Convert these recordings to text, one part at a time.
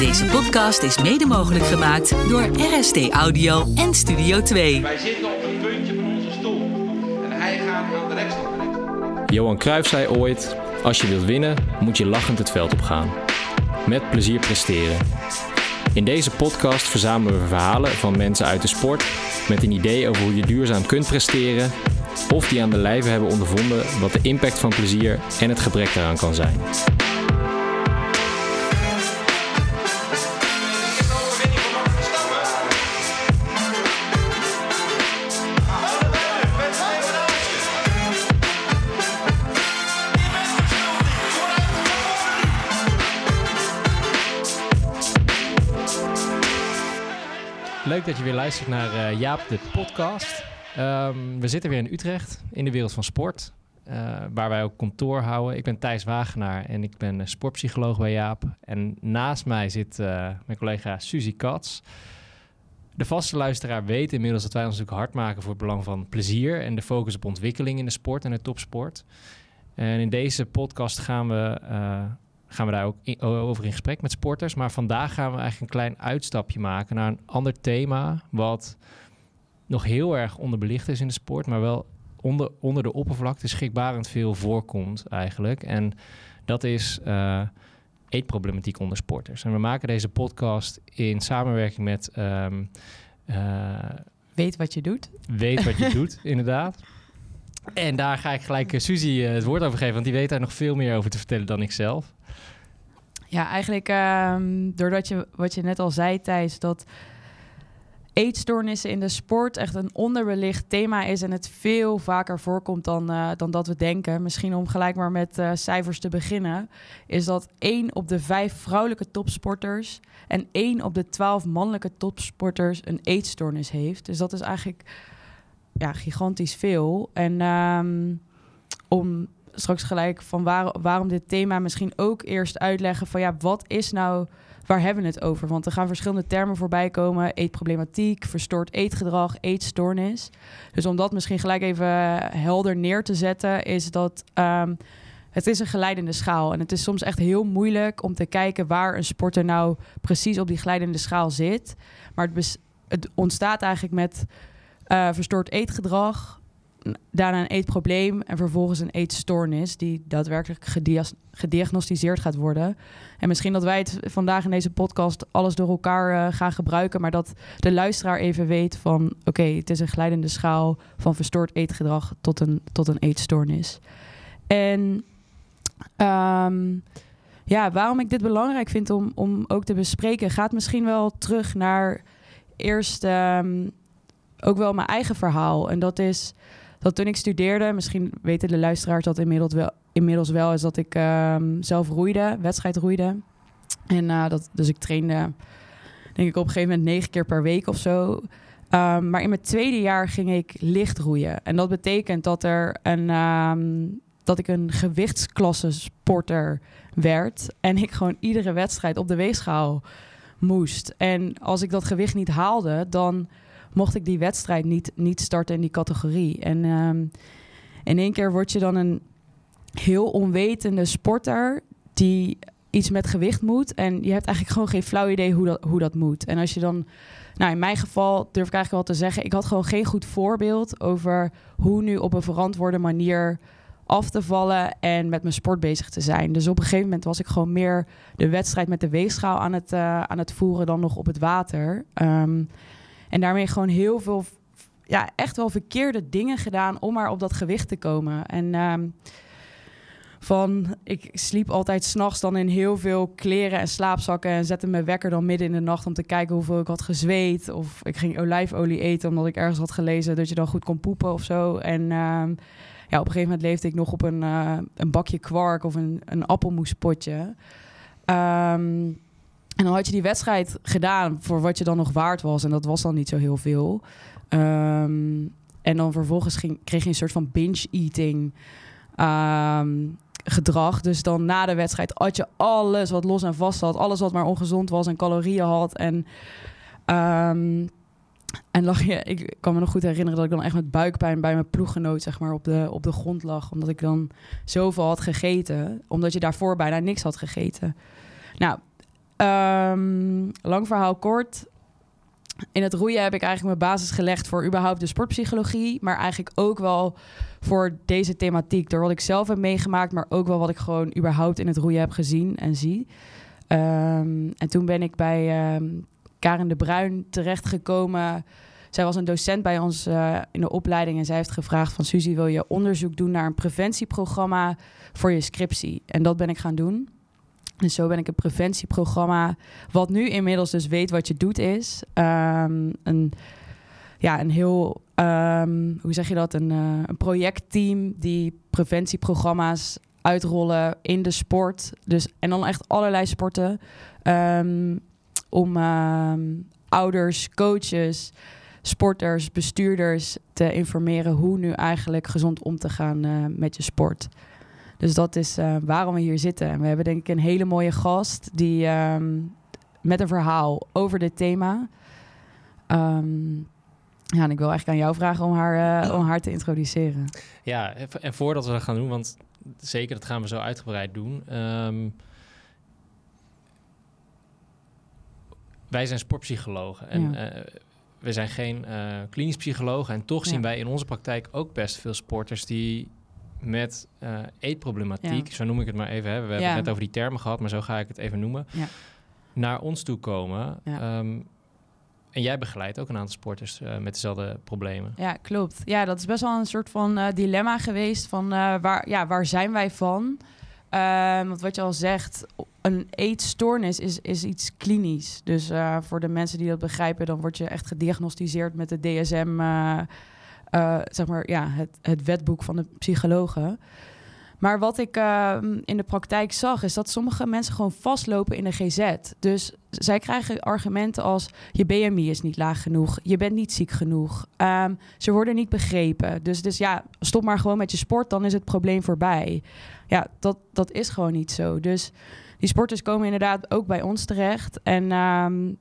Deze podcast is mede mogelijk gemaakt door RST Audio en Studio 2. Wij zitten op het puntje van onze stoel. En hij gaat aan de rechtskant. Johan Cruijff zei ooit: Als je wilt winnen, moet je lachend het veld opgaan. Met plezier presteren. In deze podcast verzamelen we verhalen van mensen uit de sport met een idee over hoe je duurzaam kunt presteren of die aan de lijve hebben ondervonden wat de impact van plezier en het gebrek daaraan kan zijn. Dat je weer luistert naar eh, Jaap de podcast. Ehm, we zitten weer in Utrecht, in de wereld van sport, eh, waar wij ook kantoor houden. Ik ben Thijs Wagenaar en ik ben eh, sportpsycholoog bij Jaap. En naast mij zit mijn collega Suzy Katz. De vaste luisteraar weet inmiddels dat wij ons natuurlijk hard maken voor het belang van plezier en de focus op ontwikkeling in de sport en de topsport. En in deze podcast gaan we gaan we daar ook over in gesprek met sporters. Maar vandaag gaan we eigenlijk een klein uitstapje maken naar een ander thema. Wat nog heel erg onderbelicht is in de sport, maar wel onder, onder de oppervlakte schrikbarend veel voorkomt eigenlijk. En dat is uh, eetproblematiek onder sporters. En we maken deze podcast in samenwerking met. Um, weet wat je doet. Weet wat je doet, inderdaad. En daar ga ik gelijk uh, Suzy het woord over geven, want die weet daar nog veel meer over te vertellen dan ik zelf. Ja, eigenlijk um, doordat je, wat je net al zei, Thijs, dat eetstoornissen in de sport echt een onderbelicht thema is en het veel vaker voorkomt dan, uh, dan dat we denken. Misschien om gelijk maar met uh, cijfers te beginnen, is dat 1 op de 5 vrouwelijke topsporters en 1 op de 12 mannelijke topsporters een eetstoornis heeft. Dus dat is eigenlijk ja, gigantisch veel. En um, om straks gelijk van waar, waarom dit thema misschien ook eerst uitleggen van ja, wat is nou, waar hebben we het over? Want er gaan verschillende termen voorbij komen: eetproblematiek, verstoord eetgedrag, eetstoornis. Dus om dat misschien gelijk even helder neer te zetten, is dat um, het is een geleidende schaal. En het is soms echt heel moeilijk om te kijken waar een sporter nou precies op die glijdende schaal zit. Maar het, het ontstaat eigenlijk met uh, verstoord eetgedrag, daarna een eetprobleem en vervolgens een eetstoornis die daadwerkelijk gediagnosticeerd gaat worden. En misschien dat wij het vandaag in deze podcast alles door elkaar uh, gaan gebruiken, maar dat de luisteraar even weet van oké, het is een glijdende schaal van verstoord eetgedrag tot een, tot een eetstoornis. En um, ja, waarom ik dit belangrijk vind om, om ook te bespreken, gaat misschien wel terug naar eerst um, ook wel mijn eigen verhaal. En dat is dat toen ik studeerde, misschien weten de luisteraars dat inmiddels wel, inmiddels wel is dat ik um, zelf roeide, wedstrijd roeide. En uh, dat, dus ik trainde, denk ik, op een gegeven moment negen keer per week of zo. Um, maar in mijn tweede jaar ging ik licht roeien. En dat betekent dat, er een, um, dat ik een gewichtsklasse sporter werd. En ik gewoon iedere wedstrijd op de weegschaal moest. En als ik dat gewicht niet haalde, dan mocht ik die wedstrijd niet, niet starten in die categorie. En um, in één keer word je dan een heel onwetende sporter die iets met gewicht moet. En je hebt eigenlijk gewoon geen flauw idee hoe dat, hoe dat moet. En als je dan, nou in mijn geval durf ik eigenlijk wel te zeggen, ik had gewoon geen goed voorbeeld over hoe nu op een verantwoorde manier af te vallen en met mijn sport bezig te zijn. Dus op een gegeven moment was ik gewoon meer de wedstrijd met de weegschaal aan het, uh, aan het voeren dan nog op het water. Um, en daarmee gewoon heel veel, ja, echt wel verkeerde dingen gedaan om maar op dat gewicht te komen. En um, van, ik sliep altijd s'nachts dan in heel veel kleren en slaapzakken en zette mijn wekker dan midden in de nacht om te kijken hoeveel ik had gezweet. Of ik ging olijfolie eten omdat ik ergens had gelezen dat je dan goed kon poepen of zo. En um, ja, op een gegeven moment leefde ik nog op een, uh, een bakje kwark of een, een appelmoespotje. Um, en dan had je die wedstrijd gedaan voor wat je dan nog waard was. En dat was dan niet zo heel veel. Um, en dan vervolgens ging, kreeg je een soort van binge-eating um, gedrag. Dus dan na de wedstrijd had je alles wat los en vast zat. Alles wat maar ongezond was en calorieën had. En, um, en lag je, ik kan me nog goed herinneren dat ik dan echt met buikpijn bij mijn ploeggenoot zeg maar, op, de, op de grond lag. Omdat ik dan zoveel had gegeten. Omdat je daarvoor bijna niks had gegeten. Nou, Ehm, lang verhaal kort. In het roeien heb ik eigenlijk mijn basis gelegd voor überhaupt de sportpsychologie, maar eigenlijk ook wel voor deze thematiek. Door wat ik zelf heb meegemaakt, maar ook wel wat ik gewoon überhaupt in het roeien heb gezien en zie. Ehm, en toen ben ik bij um, Karen de Bruin terechtgekomen. Zij was een docent bij ons uh, in de opleiding en zij heeft gevraagd van Suzy, wil je onderzoek doen naar een preventieprogramma voor je scriptie? En dat ben ik gaan doen. En zo ben ik een preventieprogramma, wat nu inmiddels dus weet wat je doet, is um, een, ja, een heel, um, hoe zeg je dat, een, uh, een projectteam die preventieprogramma's uitrollen in de sport. Dus, en dan echt allerlei sporten. Um, om ouders, coaches, sporters, bestuurders te informeren hoe nu eigenlijk gezond om te gaan uh, met je sport. Dus dat is uh, waarom we hier zitten. En we hebben denk ik een hele mooie gast die um, met een verhaal over dit thema. Um, ja, en ik wil eigenlijk aan jou vragen om haar, uh, om haar te introduceren. Ja, en voordat we dat gaan doen, want zeker dat gaan we zo uitgebreid doen. Um, wij zijn sportpsychologen en ja. uh, we zijn geen klinisch psychologen. En toch ja. zien wij in onze praktijk ook best veel sporters die met uh, eetproblematiek, ja. zo noem ik het maar even, hè. we hebben het net over die termen gehad, maar zo ga ik het even noemen, naar ons toe komen. Um, en jij begeleidt ook een aantal sporters uh, met dezelfde problemen. Ja, klopt. Ja, dat is best wel een soort van uh, dilemma geweest van waar, ja, waar zijn wij van? Uh, want wat je al zegt, een eetstoornis is, is iets klinisch. Dus voor de mensen die dat begrijpen, dan word je echt gediagnosticeerd met de DSM, uh, zeg maar, ja, het, het wetboek van de psychologen. Maar wat ik uh, in de praktijk zag, is dat sommige mensen gewoon vastlopen in de GZ. Dus zij krijgen argumenten als: je BMI is niet laag genoeg, je bent niet ziek genoeg. Um, ze worden niet begrepen. Dus, dus ja, stop maar gewoon met je sport, dan is het probleem voorbij. Ja, dat, dat is gewoon niet zo. Dus die sporters komen inderdaad ook bij ons terecht. En um,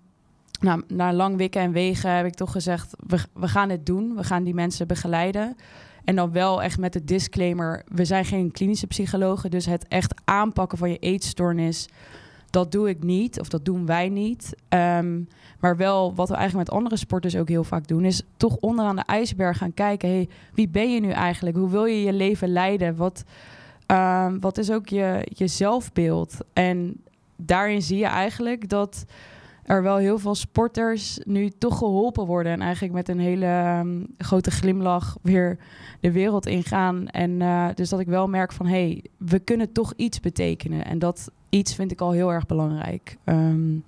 nou, na lang wikken en wegen heb ik toch gezegd: we, gaan het doen. We gaan die mensen begeleiden. En dan wel echt met de disclaimer: we zijn geen klinische psychologen. Dus het echt aanpakken van je eetstoornis, dat doe ik niet. Of dat doen wij niet. Um, maar wel wat we eigenlijk met andere sporters ook heel vaak doen, is toch onderaan de ijsberg gaan kijken: hey, wie ben je nu eigenlijk? Hoe wil je je leven leiden? Wat, um, wat is ook je, je zelfbeeld? En daarin zie je eigenlijk dat er wel heel veel sporters nu toch geholpen worden. En eigenlijk met een hele um, grote glimlach weer de wereld ingaan. En uh, dus dat ik wel merk van hé, hey, we kunnen toch iets betekenen. En dat iets vind ik al heel erg belangrijk. Um,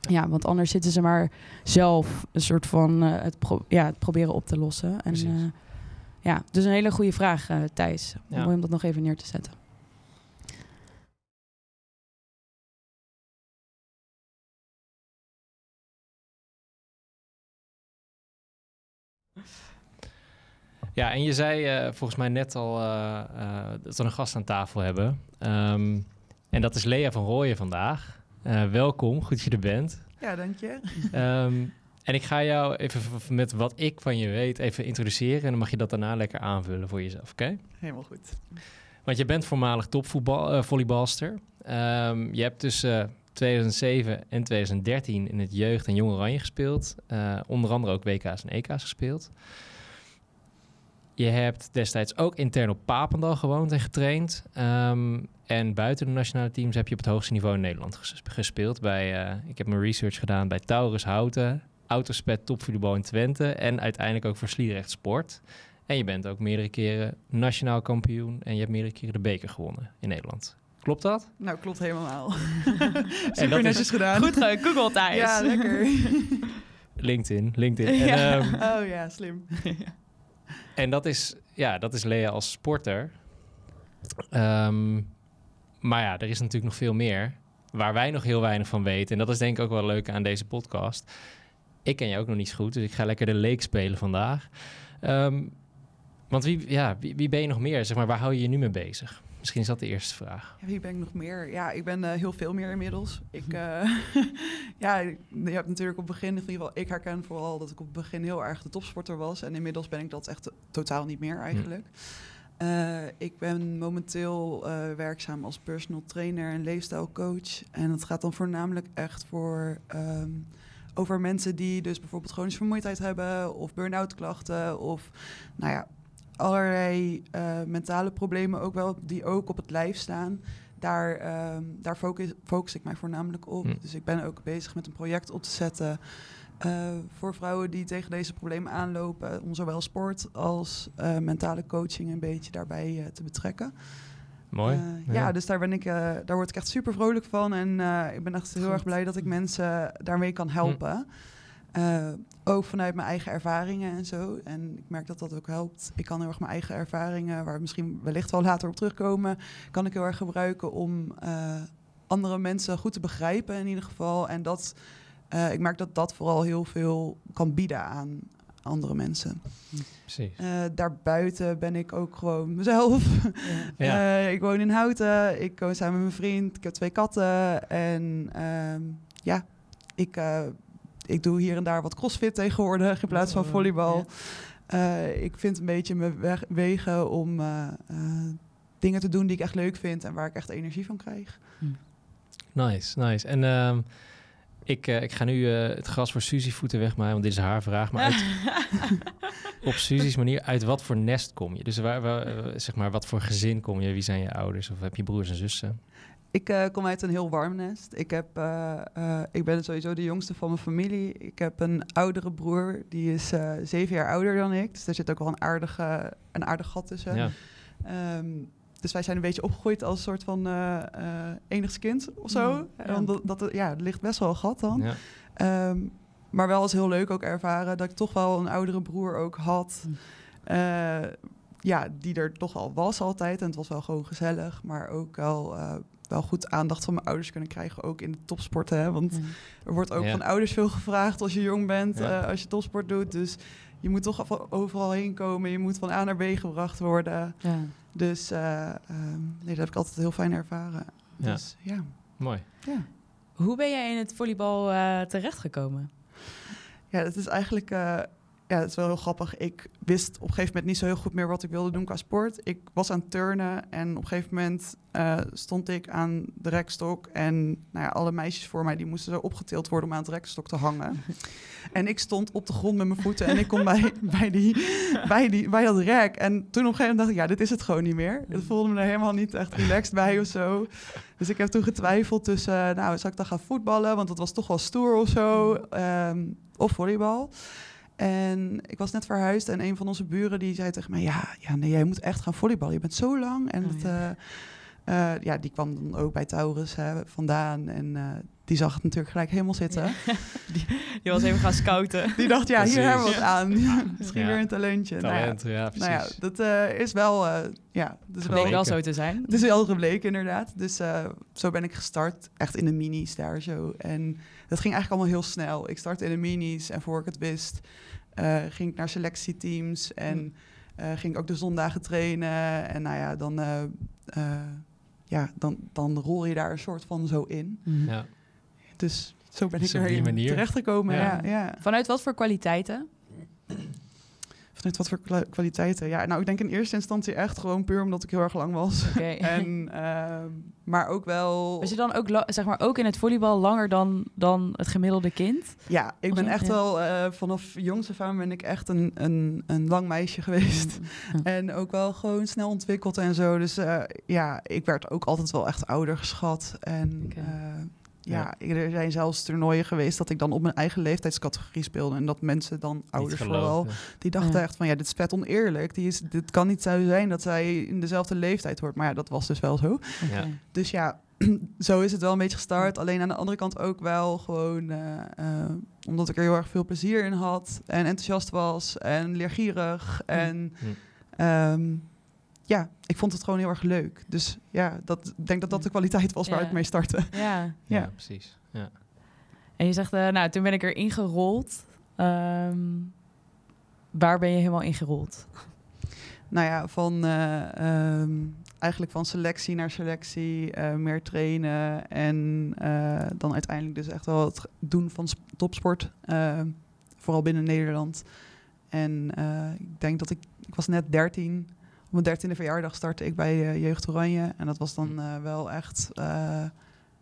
ja, want anders zitten ze maar zelf een soort van uh, het, pro ja, het proberen op te lossen. En uh, ja, dus een hele goede vraag, Thijs. Ja. Om dat nog even neer te zetten. Ja, en je zei uh, volgens mij net al uh, uh, dat we een gast aan tafel hebben. Um, en dat is Lea van Rooyen vandaag. welkom, goed dat je er bent. Ja, dank je. Um, en ik ga jou even met wat ik van je weet even introduceren. En dan mag je dat daarna lekker aanvullen voor jezelf, oké? Okay? Helemaal goed. Want je bent voormalig topvolleybalster. Um, je hebt tussen 2007 en 2013 in het jeugd- en jong oranje gespeeld. onder andere ook WK's en EK's gespeeld. Je hebt destijds ook intern op Papendal gewoond en getraind. Um, en buiten de nationale teams heb je op het hoogste niveau in Nederland ges gespeeld. Bij, uh, ik heb mijn research gedaan bij Taurus Houten, Autospet Topvoetbal in Twente en uiteindelijk ook voor Sliedrecht Sport. En je bent ook meerdere keren nationaal kampioen en je hebt meerdere keren de beker gewonnen in Nederland. Klopt dat? Nou, klopt helemaal. dat netjes is gedaan. Goed Google Thijs. Ja, lekker. LinkedIn, LinkedIn. En, ja. um, oh ja, slim. En dat is, ja, dat is Lea als sporter. Um, maar ja, er is natuurlijk nog veel meer waar wij nog heel weinig van weten. En dat is denk ik ook wel leuk aan deze podcast. Ik ken je ook nog niet zo goed, dus ik ga lekker de leek spelen vandaag. Um, want wie, ja, wie, wie, ben je nog meer? Zeg maar, waar hou je je nu mee bezig? Misschien is dat de eerste vraag. Ja, wie ben ik nog meer? Ja, ik ben uh, heel veel meer inmiddels. Ik, uh, ja, je hebt natuurlijk op het begin, in ieder geval, ik herken vooral dat ik op het begin heel erg de topsporter was. En inmiddels ben ik dat echt totaal niet meer eigenlijk. Eh, ik ben momenteel eh, werkzaam als personal trainer en leefstijlcoach. En dat gaat dan voornamelijk echt voor ehm, over mensen die dus bijvoorbeeld chronische vermoeidheid hebben of burn-out klachten of nou ja, allerlei eh, mentale problemen ook wel die ook op het lijf staan. Daar, ehm, daar focus, focus ik mij voornamelijk op. Hm. Dus ik ben ook bezig met een project op te zetten eh, voor vrouwen die tegen deze problemen aanlopen, om zowel sport als eh, mentale coaching een beetje daarbij te betrekken. Mooi. Ja. dus daar, ben ik, daar word ik echt super vrolijk van. En ik ben echt heel Goed. erg blij dat ik mensen daarmee kan helpen. Eh, ook vanuit mijn eigen ervaringen en zo. En ik merk dat dat ook helpt. Ik kan heel erg mijn eigen ervaringen, waar we misschien wellicht wel later op terugkomen, kan ik heel erg gebruiken om eh, andere mensen goed te begrijpen in ieder geval. En dat, eh, ik merk dat dat vooral heel veel kan bieden aan andere mensen. Precies. Daarbuiten ben ik ook gewoon mezelf. Ja. Ik woon in Houten. Ik woon samen met mijn vriend. Ik heb twee katten. En ehm, ja, ik, ik doe hier en daar wat crossfit tegenwoordig in plaats van Oh, volleybal. Eh, ik vind een beetje mijn weg- wegen om eh, eh, dingen te doen die ik echt leuk vind en waar ik echt energie van krijg. Nice, nice. En ehm, ik, ik ga nu het gras voor Suzy voeten wegmaaien, want dit is haar vraag. Maar uit, op Suzy's manier, uit wat voor nest kom je? Dus waar, waar, zeg maar, wat voor gezin kom je? Wie zijn je ouders? Of heb je broers en zussen? Ik eh, kom uit een heel warm nest. Ik, heb, eh, eh, ik ben sowieso de jongste van mijn familie. Ik heb een oudere broer, die is eh, zeven jaar ouder dan ik. Dus daar zit ook wel een, aardige, een aardig gat tussen. Ja. Ehm, dus wij zijn een beetje opgegroeid als een soort van eh eh enigst kind of zo. Mm, ja. Want dat, dat, ja, er ligt best wel een gat dan. Ja. Ehm, maar wel als heel leuk ook ervaren dat ik toch wel een oudere broer ook had. Mm. Eh, ja, die er toch al was altijd. En het was wel gewoon gezellig. Maar ook wel, eh, wel goed aandacht van mijn ouders kunnen krijgen. Ook in de topsporten. Hè? Want er wordt ook Ja. van ouders veel gevraagd als je jong bent. Ja. eh, als je topsport doet. Dus je moet toch overal heen komen. Je moet van A naar B gebracht worden. Ja. Dus eh, ehm, nee, dat heb ik altijd heel fijn ervaren. Ja. Dus ja. Mooi. ja. Hoe ben jij in het volleybal eh, terechtgekomen? Ja, het is eigenlijk eh, ja, het is wel heel grappig. Ik wist op een gegeven moment niet zo heel goed meer wat ik wilde doen qua sport. Ik was aan het turnen en op een gegeven moment eh, stond ik aan de rekstok. En nou ja, alle meisjes voor mij die moesten zo opgetild worden om aan het rekstok te hangen. en ik stond op de grond met mijn voeten en ik kom bij, bij, die, bij, die, bij dat rek. En toen op een gegeven moment dacht ik, ja, dit is het gewoon niet meer. Het voelde me er helemaal niet echt relaxed bij of zo. Dus ik heb toen getwijfeld tussen, nou, zou ik dan gaan voetballen? Want dat was toch wel stoer of zo. ehm, of volleybal. En ik was net verhuisd en een van onze buren die zei tegen mij... ja, ja nee, jij moet echt gaan volleyballen. Je bent zo lang. En Oh, het, ja. eh, eh, ja, die kwam dan ook bij Taurus hè, vandaan. En eh, die zag het natuurlijk gelijk helemaal zitten. Je was even gaan scouten. Die dacht, ja, Precies. hier hebben we wat aan. Misschien Ja. weer een talentje. Nou ja, Talent, ja, precies. nou ja, dat eh, is wel... eh, ja, dat is Bleek wel wel zo te zijn. het is wel gebleken, inderdaad. Dus eh, zo ben ik gestart, echt in de minis daar zo. En dat ging eigenlijk allemaal heel snel. Ik startte in de minis en voor ik het wist, eh, ging ik naar selectieteams en eh, ging ik ook de zondagen trainen. En nou ja, dan, eh, eh, ja, dan, dan rol je daar een soort van zo in. Ja. Dus zo ben ik Dus manier. terechtgekomen. Ja. Ja. Ja, Vanuit wat voor kwaliteiten? Vanuit wat voor kwa- kwaliteiten? Ja, nou, ik denk in eerste instantie echt gewoon puur omdat ik heel erg lang was. En, ehm, maar ook wel... Was je dan ook, zeg maar, ook in het volleybal langer dan, dan het gemiddelde kind? Ja, ik ben echt Ja. wel eh, vanaf jongs af aan ben ik echt een, een, een lang meisje geweest. En ook wel gewoon snel ontwikkeld en zo. Dus eh, ja, ik werd ook altijd wel echt ouder geschat. En Oké. Ja, er zijn zelfs toernooien geweest dat ik dan op mijn eigen leeftijdscategorie speelde. En dat mensen dan, ouders vooral, die dachten Ja. echt van ja, dit is vet oneerlijk. Die is, dit kan niet zo zijn dat zij in dezelfde leeftijd hoort. Maar ja, dat was dus wel zo. Ja. Dus ja, zo is het wel een beetje gestart. Alleen aan de andere kant ook wel gewoon eh, eh, omdat ik er heel erg veel plezier in had. En enthousiast was en leergierig. En Hm. Ehm, ja, ik vond het gewoon heel erg leuk. Dus ja, dat, ik denk dat dat de kwaliteit was waar Ja. ik mee startte. Ja. Ja, Ja. precies. Ja. En je zegt, eh, nou, toen ben ik erin gerold. Ehm, waar ben je helemaal ingerold? Nou ja, van eh, ehm, eigenlijk van selectie naar selectie, eh, meer trainen en eh, dan uiteindelijk dus echt wel het doen van sp- topsport, eh, vooral binnen Nederland. En eh, ik denk dat ik, ik was net 13 mijn dertiende verjaardag startte ik bij uh, Jeugd Oranje. En dat was dan uh, wel echt... Uh,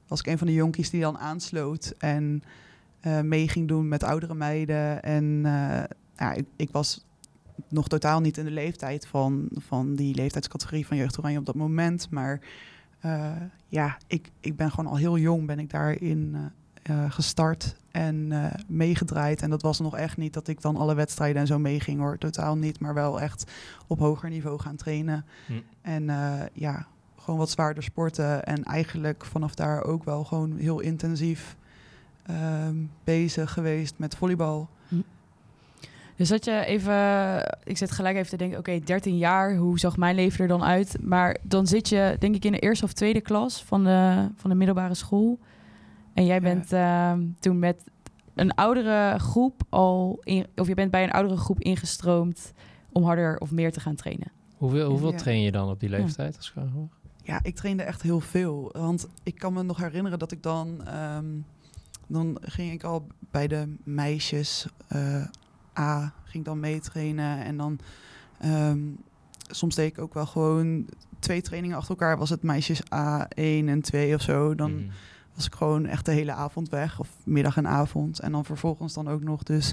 was ik een van de jonkies die dan aansloot en mee ging doen met oudere meiden. En ja, ik, ik, was nog totaal niet in de leeftijd van, van die leeftijdscategorie van Jeugd Oranje op dat moment. Maar ja, ik, ik ben gewoon al heel jong ben ik daarin uh, gestart en uh, meegedraaid. En dat was nog echt niet dat ik dan alle wedstrijden en zo meeging hoor. Totaal niet, maar wel echt op hoger niveau gaan trainen. Hm. En uh, ja, gewoon wat zwaarder sporten. En eigenlijk vanaf daar ook wel gewoon heel intensief ehm, bezig geweest met volleybal. Hm. Dus dat je even, ik zit gelijk even te denken, oké, okay, 13 jaar, hoe zag mijn leven er dan uit? Maar dan zit je, denk ik, in de eerste of tweede klas van de, van de middelbare school. En jij bent uh, toen met een oudere groep al, in, of je bent bij een oudere groep ingestroomd om harder of meer te gaan trainen. Hoeveel, hoeveel train je dan op die leeftijd? Als ja, ik trainde echt heel veel. Want ik kan me nog herinneren dat ik dan, um, dan ging ik al bij de meisjes uh, A, ging dan meetrainen en dan um, soms deed ik ook wel gewoon twee trainingen achter elkaar. Was het meisjes A1 en 2 of zo. Dan mm was ik gewoon echt de hele avond weg. Of middag en avond. En dan vervolgens dan ook nog dus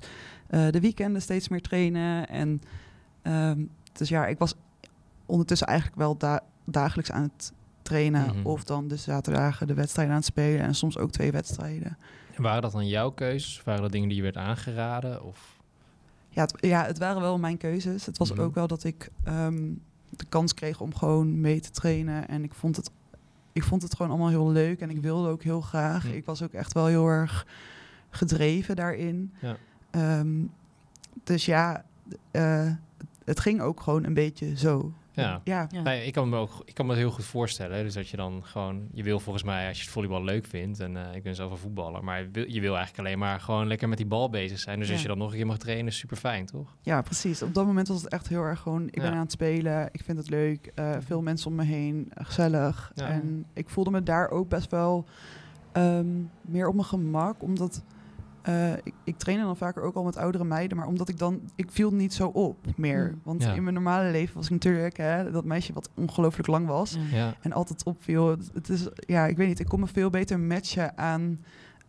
uh, de weekenden steeds meer trainen. En um, dus ja, ik was ondertussen eigenlijk wel da dagelijks aan het trainen. Mm -hmm. Of dan de zaterdagen de wedstrijden aan het spelen. En soms ook twee wedstrijden. En waren dat dan jouw keuzes? Waren dat dingen die je werd aangeraden? Of? Ja, het, ja, het waren wel mijn keuzes. Het was mm -hmm. ook wel dat ik um, de kans kreeg om gewoon mee te trainen. En ik vond het ik vond het gewoon allemaal heel leuk en ik wilde ook heel graag. Ik was ook echt wel heel erg gedreven daarin. Ja. Um, dus ja, uh, het ging ook gewoon een beetje zo. Ja, ja. ja. Nee, ik, kan me ook, ik kan me het heel goed voorstellen. Dus dat je dan gewoon, je wil volgens mij, als je het volleybal leuk vindt, en uh, ik ben zelf een voetballer, maar je wil, je wil eigenlijk alleen maar gewoon lekker met die bal bezig zijn. Dus ja. als je dan nog een keer mag trainen, is super fijn, toch? Ja, precies. Op dat moment was het echt heel erg gewoon, ik ben aan het spelen, ik vind het leuk, uh, veel mensen om me heen, gezellig. En ik voelde me daar ook best wel um, meer op mijn gemak, omdat uh, ik, ik trainde dan vaker ook al met oudere meiden, maar omdat ik dan, ik viel niet zo op meer. Mm. Want ja. in mijn normale leven was ik natuurlijk hè, dat meisje wat ongelooflijk lang was ja. en altijd opviel. Het, het is, ja, ik weet niet, ik kon me veel beter matchen aan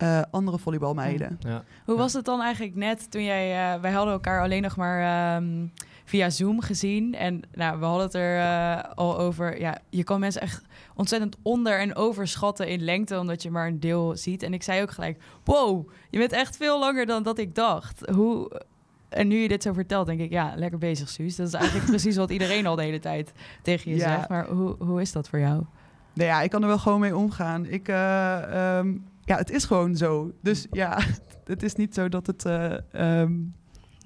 uh, andere volleybalmeiden. Ja. Hoe was het dan eigenlijk net toen jij, uh, wij hadden elkaar alleen nog maar um, via Zoom gezien. En nou, we hadden het er uh, al over. Ja, je kan mensen echt ontzettend onder- en overschatten in lengte, omdat je maar een deel ziet. En ik zei ook gelijk: Wow, je bent echt veel langer dan dat ik dacht. Hoe. En nu je dit zo vertelt, denk ik, ja, lekker bezig, Suus. Dat is eigenlijk precies wat iedereen al de hele tijd tegen je ja. zegt. Maar hoe, hoe is dat voor jou? Nou ja, ik kan er wel gewoon mee omgaan. Ik, uh, um, ja, het is gewoon zo. Dus ja, het is niet zo dat het. Uh, um,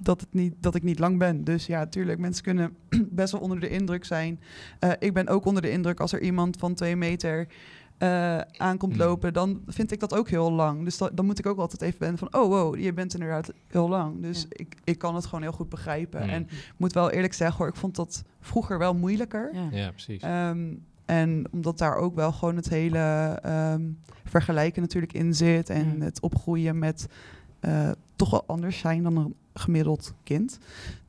dat, het niet, dat ik niet lang ben. Dus ja, tuurlijk, mensen kunnen best wel onder de indruk zijn. Uh, ik ben ook onder de indruk als er iemand van twee meter uh, aankomt lopen, dan vind ik dat ook heel lang. Dus dat, dan moet ik ook altijd even ben van, oh wow, je bent inderdaad heel lang. Dus ja. ik, ik kan het gewoon heel goed begrijpen. En ik moet wel eerlijk zeggen hoor, ik vond dat vroeger wel moeilijker. Ja, ja precies. Um, en omdat daar ook wel gewoon het hele um, vergelijken natuurlijk in zit. En het opgroeien met uh, toch wel anders zijn dan een gemiddeld kind.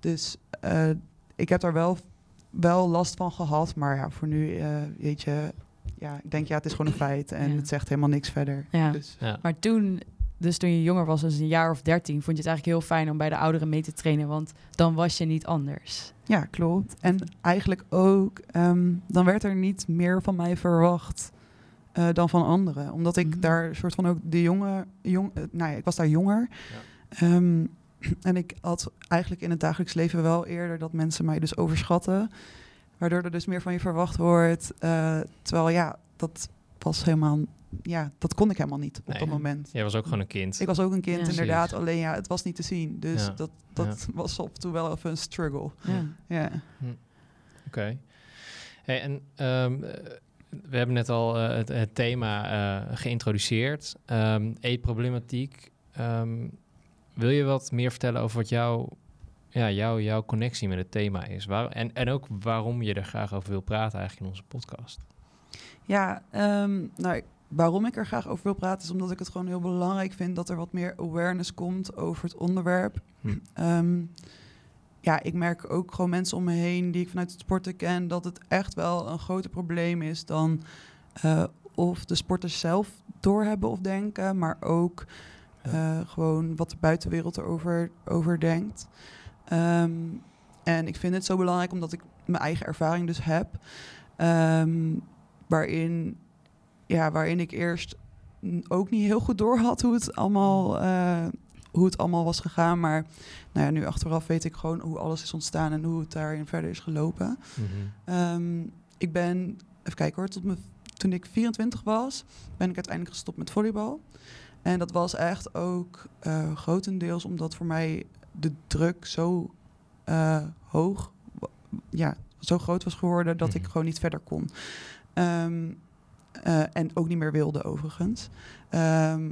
Dus uh, ik heb daar wel, wel last van gehad. Maar ja, voor nu, uh, weet je, ja, ik denk ja, het is gewoon een feit. En ja. het zegt helemaal niks verder. Ja. Dus. Ja. Maar toen, dus toen je jonger was, dus een jaar of dertien, vond je het eigenlijk heel fijn om bij de ouderen mee te trainen. Want dan was je niet anders. Ja, klopt. En eigenlijk ook, um, dan werd er niet meer van mij verwacht. Uh, dan van anderen. Omdat ik mm -hmm. daar soort van ook de jonge, jong, uh, nou ja, ik was daar jonger. Ja. Um, en ik had eigenlijk in het dagelijks leven wel eerder dat mensen mij dus overschatten. Waardoor er dus meer van je verwacht wordt. Uh, terwijl ja, dat was helemaal. Ja, dat kon ik helemaal niet op nee, dat moment. Jij was ook gewoon een kind. Ik was ook een kind, ja. inderdaad. Alleen ja, het was niet te zien. Dus ja. dat, dat was op toe wel even een struggle. Ja. Hm. Oké. Okay. Hey, en um, we hebben net al uh, het, het, thema uh, geïntroduceerd. Um, eetproblematiek. Um, wil je wat meer vertellen over wat jouw, ja, jouw, jouw connectie met het thema is? Waar, en, en ook waarom je er graag over wil praten eigenlijk in onze podcast? Ja, um, nou, waarom ik er graag over wil praten is omdat ik het gewoon heel belangrijk vind dat er wat meer awareness komt over het onderwerp. Hm. Um, ja, ik merk ook gewoon mensen om me heen die ik vanuit het sporten ken, dat het echt wel een groter probleem is dan eh, of de sporters zelf doorhebben of denken, maar ook eh, gewoon wat de buitenwereld erover over denkt. Ehm, en ik vind het zo belangrijk omdat ik mijn eigen ervaring dus heb, ehm, waarin, ja, waarin ik eerst ook niet heel goed door had hoe het allemaal, eh, hoe het allemaal was gegaan. Maar nou ja, nu achteraf weet ik gewoon hoe alles is ontstaan en hoe het daarin verder is gelopen. Mhm. Ehm, ik ben, even kijken hoor, tot me, toen ik 24 was, ben ik uiteindelijk gestopt met volleybal. En dat was echt ook eh, grotendeels omdat voor mij de druk zo eh, hoog, ja, zo groot was geworden dat ik Mhm. gewoon niet verder kon. Ehm, eh, en ook niet meer wilde overigens. Ehm,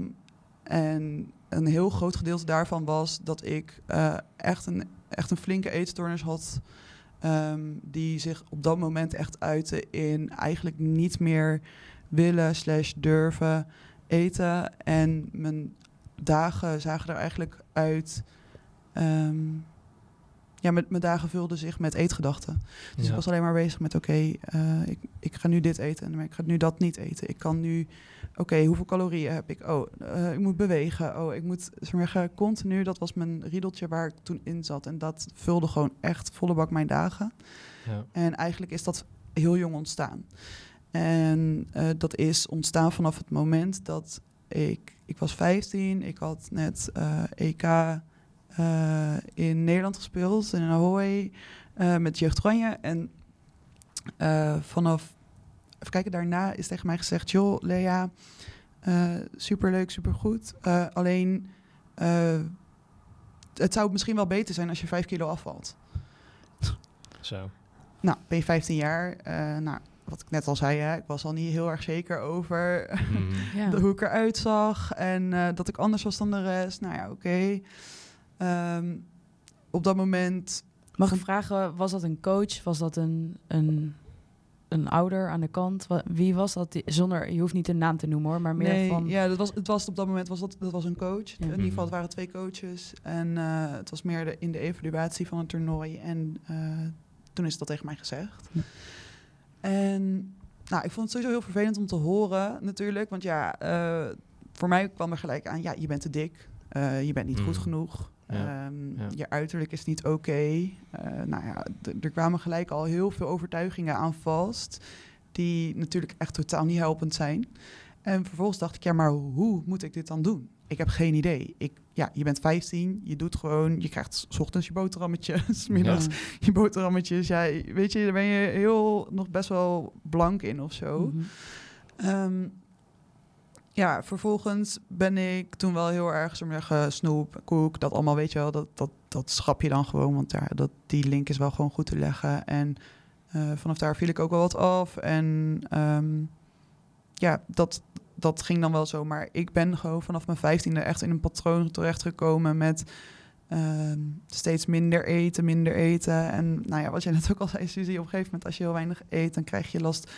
en een heel groot gedeelte daarvan was dat ik echt, een, echt een flinke eetstoornis had. ehm, die zich op dat moment echt uitte in eigenlijk niet meer willen slash durven eten. En mijn dagen zagen er eigenlijk uit. ehm, ja, met, mijn dagen vulden zich met eetgedachten. Dus Ja. ik was alleen maar bezig met, oké, eh, ik, ik ga nu dit eten, maar ik ga nu dat niet eten. Ik kan nu, oké, hoeveel calorieën heb ik? Oh, eh, ik moet bewegen. Oh, ik moet, zeggen, continu, dat was mijn riedeltje waar ik toen in zat. En dat vulde gewoon echt volle bak mijn dagen. Ja. En eigenlijk is dat heel jong ontstaan. En eh, dat is ontstaan vanaf het moment dat ik... Ik was 15, ik had net eh, EK eh, in Nederland gespeeld, in Ahoy, met Jeugd Oranje. En vanaf... Even kijken, daarna is tegen mij gezegd... joh, Lea, superleuk, supergoed. Alleen, het zou misschien wel beter zijn als je vijf kilo afvalt. Zo. Nou, ben je 15 jaar. nou, wat ik net al zei, hè, ik was al niet heel erg zeker over Mhm. Ja. de- hoe ik eruit zag. En eh, dat ik anders was dan de rest. Nou ja, oké. Ehm, op dat moment... Mag ik vragen, was dat een coach? Was dat een, een, een ouder aan de kant? Wie was dat? Die- Zonder, je hoeft niet een naam te noemen hoor, maar meer nee, van... ja, dat was, het was op dat moment was dat, dat was een coach. Ja. In ieder Mhm. geval, het waren twee coaches. En eh, het was meer de, in de evaluatie van het toernooi. En eh, toen is dat tegen mij gezegd. En nou, ik vond het sowieso heel vervelend om te horen, natuurlijk. Want ja, eh, voor mij kwam er gelijk aan, ja, je bent te dik. Eh, je bent niet goed Mm. genoeg. Ja, Ehm, ja. Je uiterlijk is niet oké. Eh, nou ja, er kwamen gelijk al heel veel overtuigingen aan vast. Die natuurlijk echt totaal niet helpend zijn. En vervolgens dacht ik, ja, maar hoe moet ik dit dan doen? Ik heb geen idee. Ik, ja, je bent 15, je doet gewoon, je krijgt 's ochtends je boterhammetjes, middags Ja. je boterhammetjes. Ja, weet je, daar ben je heel nog best wel blank in of zo. Mhm. Ehm, ja, vervolgens ben ik toen wel heel erg, zo zeggen, snoep, koek, dat allemaal, weet je wel, dat, dat, dat schrap je dan gewoon, want ja, dat, die link is wel gewoon goed te leggen. En eh, vanaf daar viel ik ook wel wat af. En ehm, ja, dat, dat ging dan wel zo. Maar ik ben gewoon vanaf mijn vijftiende echt in een patroon terechtgekomen met ehm, steeds minder eten, minder eten. En nou ja, wat jij net ook al zei, Suzie, op een gegeven moment als je heel weinig eet, dan krijg je last...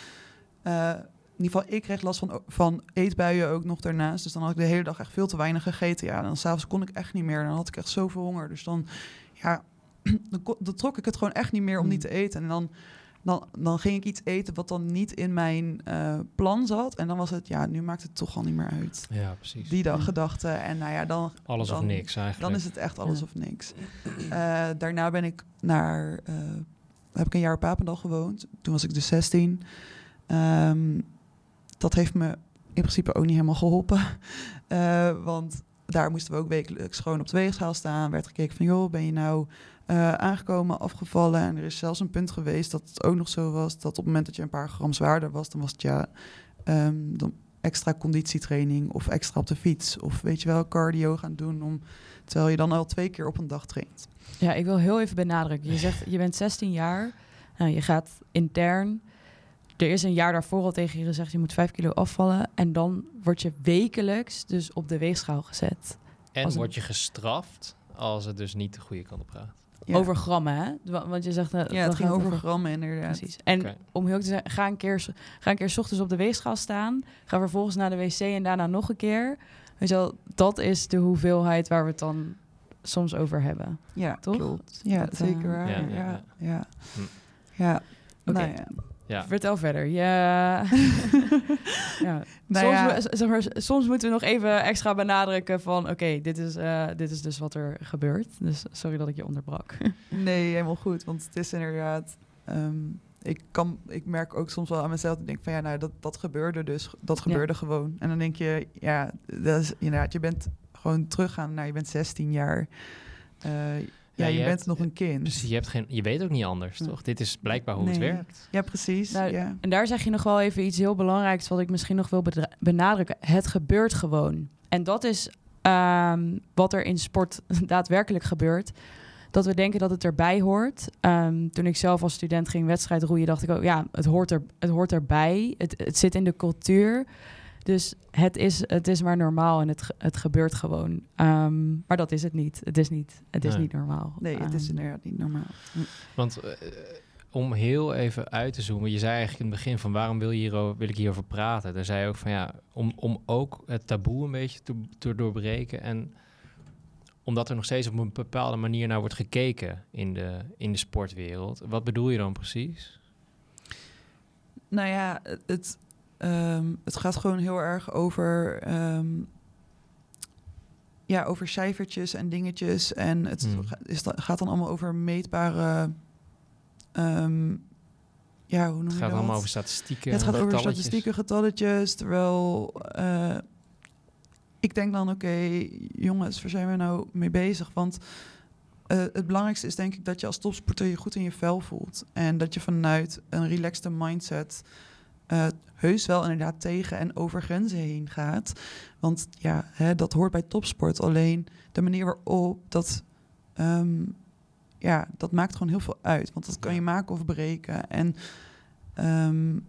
eh, in ieder geval, ik kreeg last van, van eetbuien ook nog daarnaast. Dus dan had ik de hele dag echt veel te weinig gegeten. Ja, dan s'avonds kon ik echt niet meer. Dan had ik echt zoveel honger. Dus dan, ja, dan, dan trok ik het gewoon echt niet meer om niet te eten. En dan, dan, dan ging ik iets eten wat dan niet in mijn eh, plan zat. En dan was het, ja, nu maakt het toch al niet meer uit. Ja, precies. Die dag Ja. gedachte. En nou ja, dan, Alles of niks eigenlijk. dan is het echt alles Ja. of niks. Eh, daarna ben ik naar, eh, heb ik een jaar op Papendal gewoond. Toen was ik dus 16. Ehm, dat heeft me in principe ook niet helemaal geholpen. Eh, want daar moesten we ook wekelijks gewoon op de weegschaal staan. Werd gekeken van, joh, ben je nou eh, aangekomen, afgevallen? En er is zelfs een punt geweest dat het ook nog zo was... dat op het moment dat je een paar gram zwaarder was... dan was het ja, ehm, dan extra conditietraining of extra op de fiets... of weet je wel, cardio gaan doen... Om, terwijl je dan al twee keer op een dag traint. Ja, ik wil heel even benadrukken. Je zegt, je bent 16 jaar. Nou, je gaat intern. Er is een jaar daarvoor al tegen je gezegd, je moet 5 kilo afvallen. En dan word je wekelijks dus op de weegschaal gezet. En een- word je gestraft als het dus niet de goede kant op gaat. Ja. Over grammen, hè? Wa- Want je zegt... eh, ja, het ging over grammen inderdaad. Precies. En om heel te zeggen, ga een, keer, ga een keer 's ochtends op de weegschaal staan. Ga vervolgens naar de wc en daarna nog een keer. Weet je wel, dat is de hoeveelheid waar we het dan soms over hebben. Ja, Toch? klopt. Ja, Dat, eh, zeker waar. Ja, Ja, ja, ja, ja. ja. Hm. Ja. Oké. Nou ja. Vertel verder. Ja. ja. Nou soms, ja. we- zeg maar, soms moeten we nog even extra benadrukken van... oké, dit, is, eh, dit is dus wat er gebeurt. Dus sorry dat ik je onderbrak. Nee, helemaal goed. Want het is inderdaad. ehm, ik, kan, ik merk ook soms wel aan mezelf. Ik denk van ja, nou, dat, dat gebeurde dus. Dat gebeurde gewoon. En dan denk je, ja, dat is inderdaad, je bent gewoon teruggaan naar je bent 16 jaar. Eh, ja, Ja, je, je bent hebt- nog een kind. Dus je, hebt geen, je weet ook niet anders, toch? Dit is blijkbaar hoe het werkt. Ja, precies. Nou, ja. En daar zeg je nog wel even iets heel belangrijks... wat ik misschien nog wil benadrukken. Het gebeurt gewoon. En dat is ehm, wat er in sport daadwerkelijk gebeurt. Dat we denken dat het erbij hoort. Ehm, toen ik zelf als student ging wedstrijd roeien... dacht ik ook, ja, het hoort, er, het hoort erbij. Het, het zit in de cultuur. Dus het is, het is maar normaal en het, het gebeurt gewoon. Ehm, maar dat is het niet. Het is niet, het is Nee. niet normaal. Nee, het is Ehm, inderdaad niet normaal. Want eh, om heel even uit te zoomen, je zei eigenlijk in het begin van waarom wil, je hierover, wil ik hierover praten? Daar zei je ook van ja, om, om ook het taboe een beetje te, te doorbreken en omdat er nog steeds op een bepaalde manier naar wordt gekeken in de, in de sportwereld. Wat bedoel je dan precies? Nou ja, het, het, ehm, het gaat gewoon heel erg over, ehm, ja, over cijfertjes en dingetjes. En het Hmm. is, gaat dan allemaal over meetbare. ehm, ja, hoe noem Het je gaat dat? allemaal over statistieken. Ja, het gaat over statistieken, getalletjes. Terwijl eh, ik denk dan, oké, jongens, waar zijn we nou mee bezig? Want eh, het belangrijkste is denk ik dat je als topsporter je goed in je vel voelt. En dat je vanuit een relaxte mindset eh, heus wel inderdaad tegen en over grenzen heen gaat. Want ja, hè, dat hoort bij topsport. Alleen de manier waarop dat... ehm, ja, dat maakt gewoon heel veel uit. Want dat kan je maken of breken. En ehm,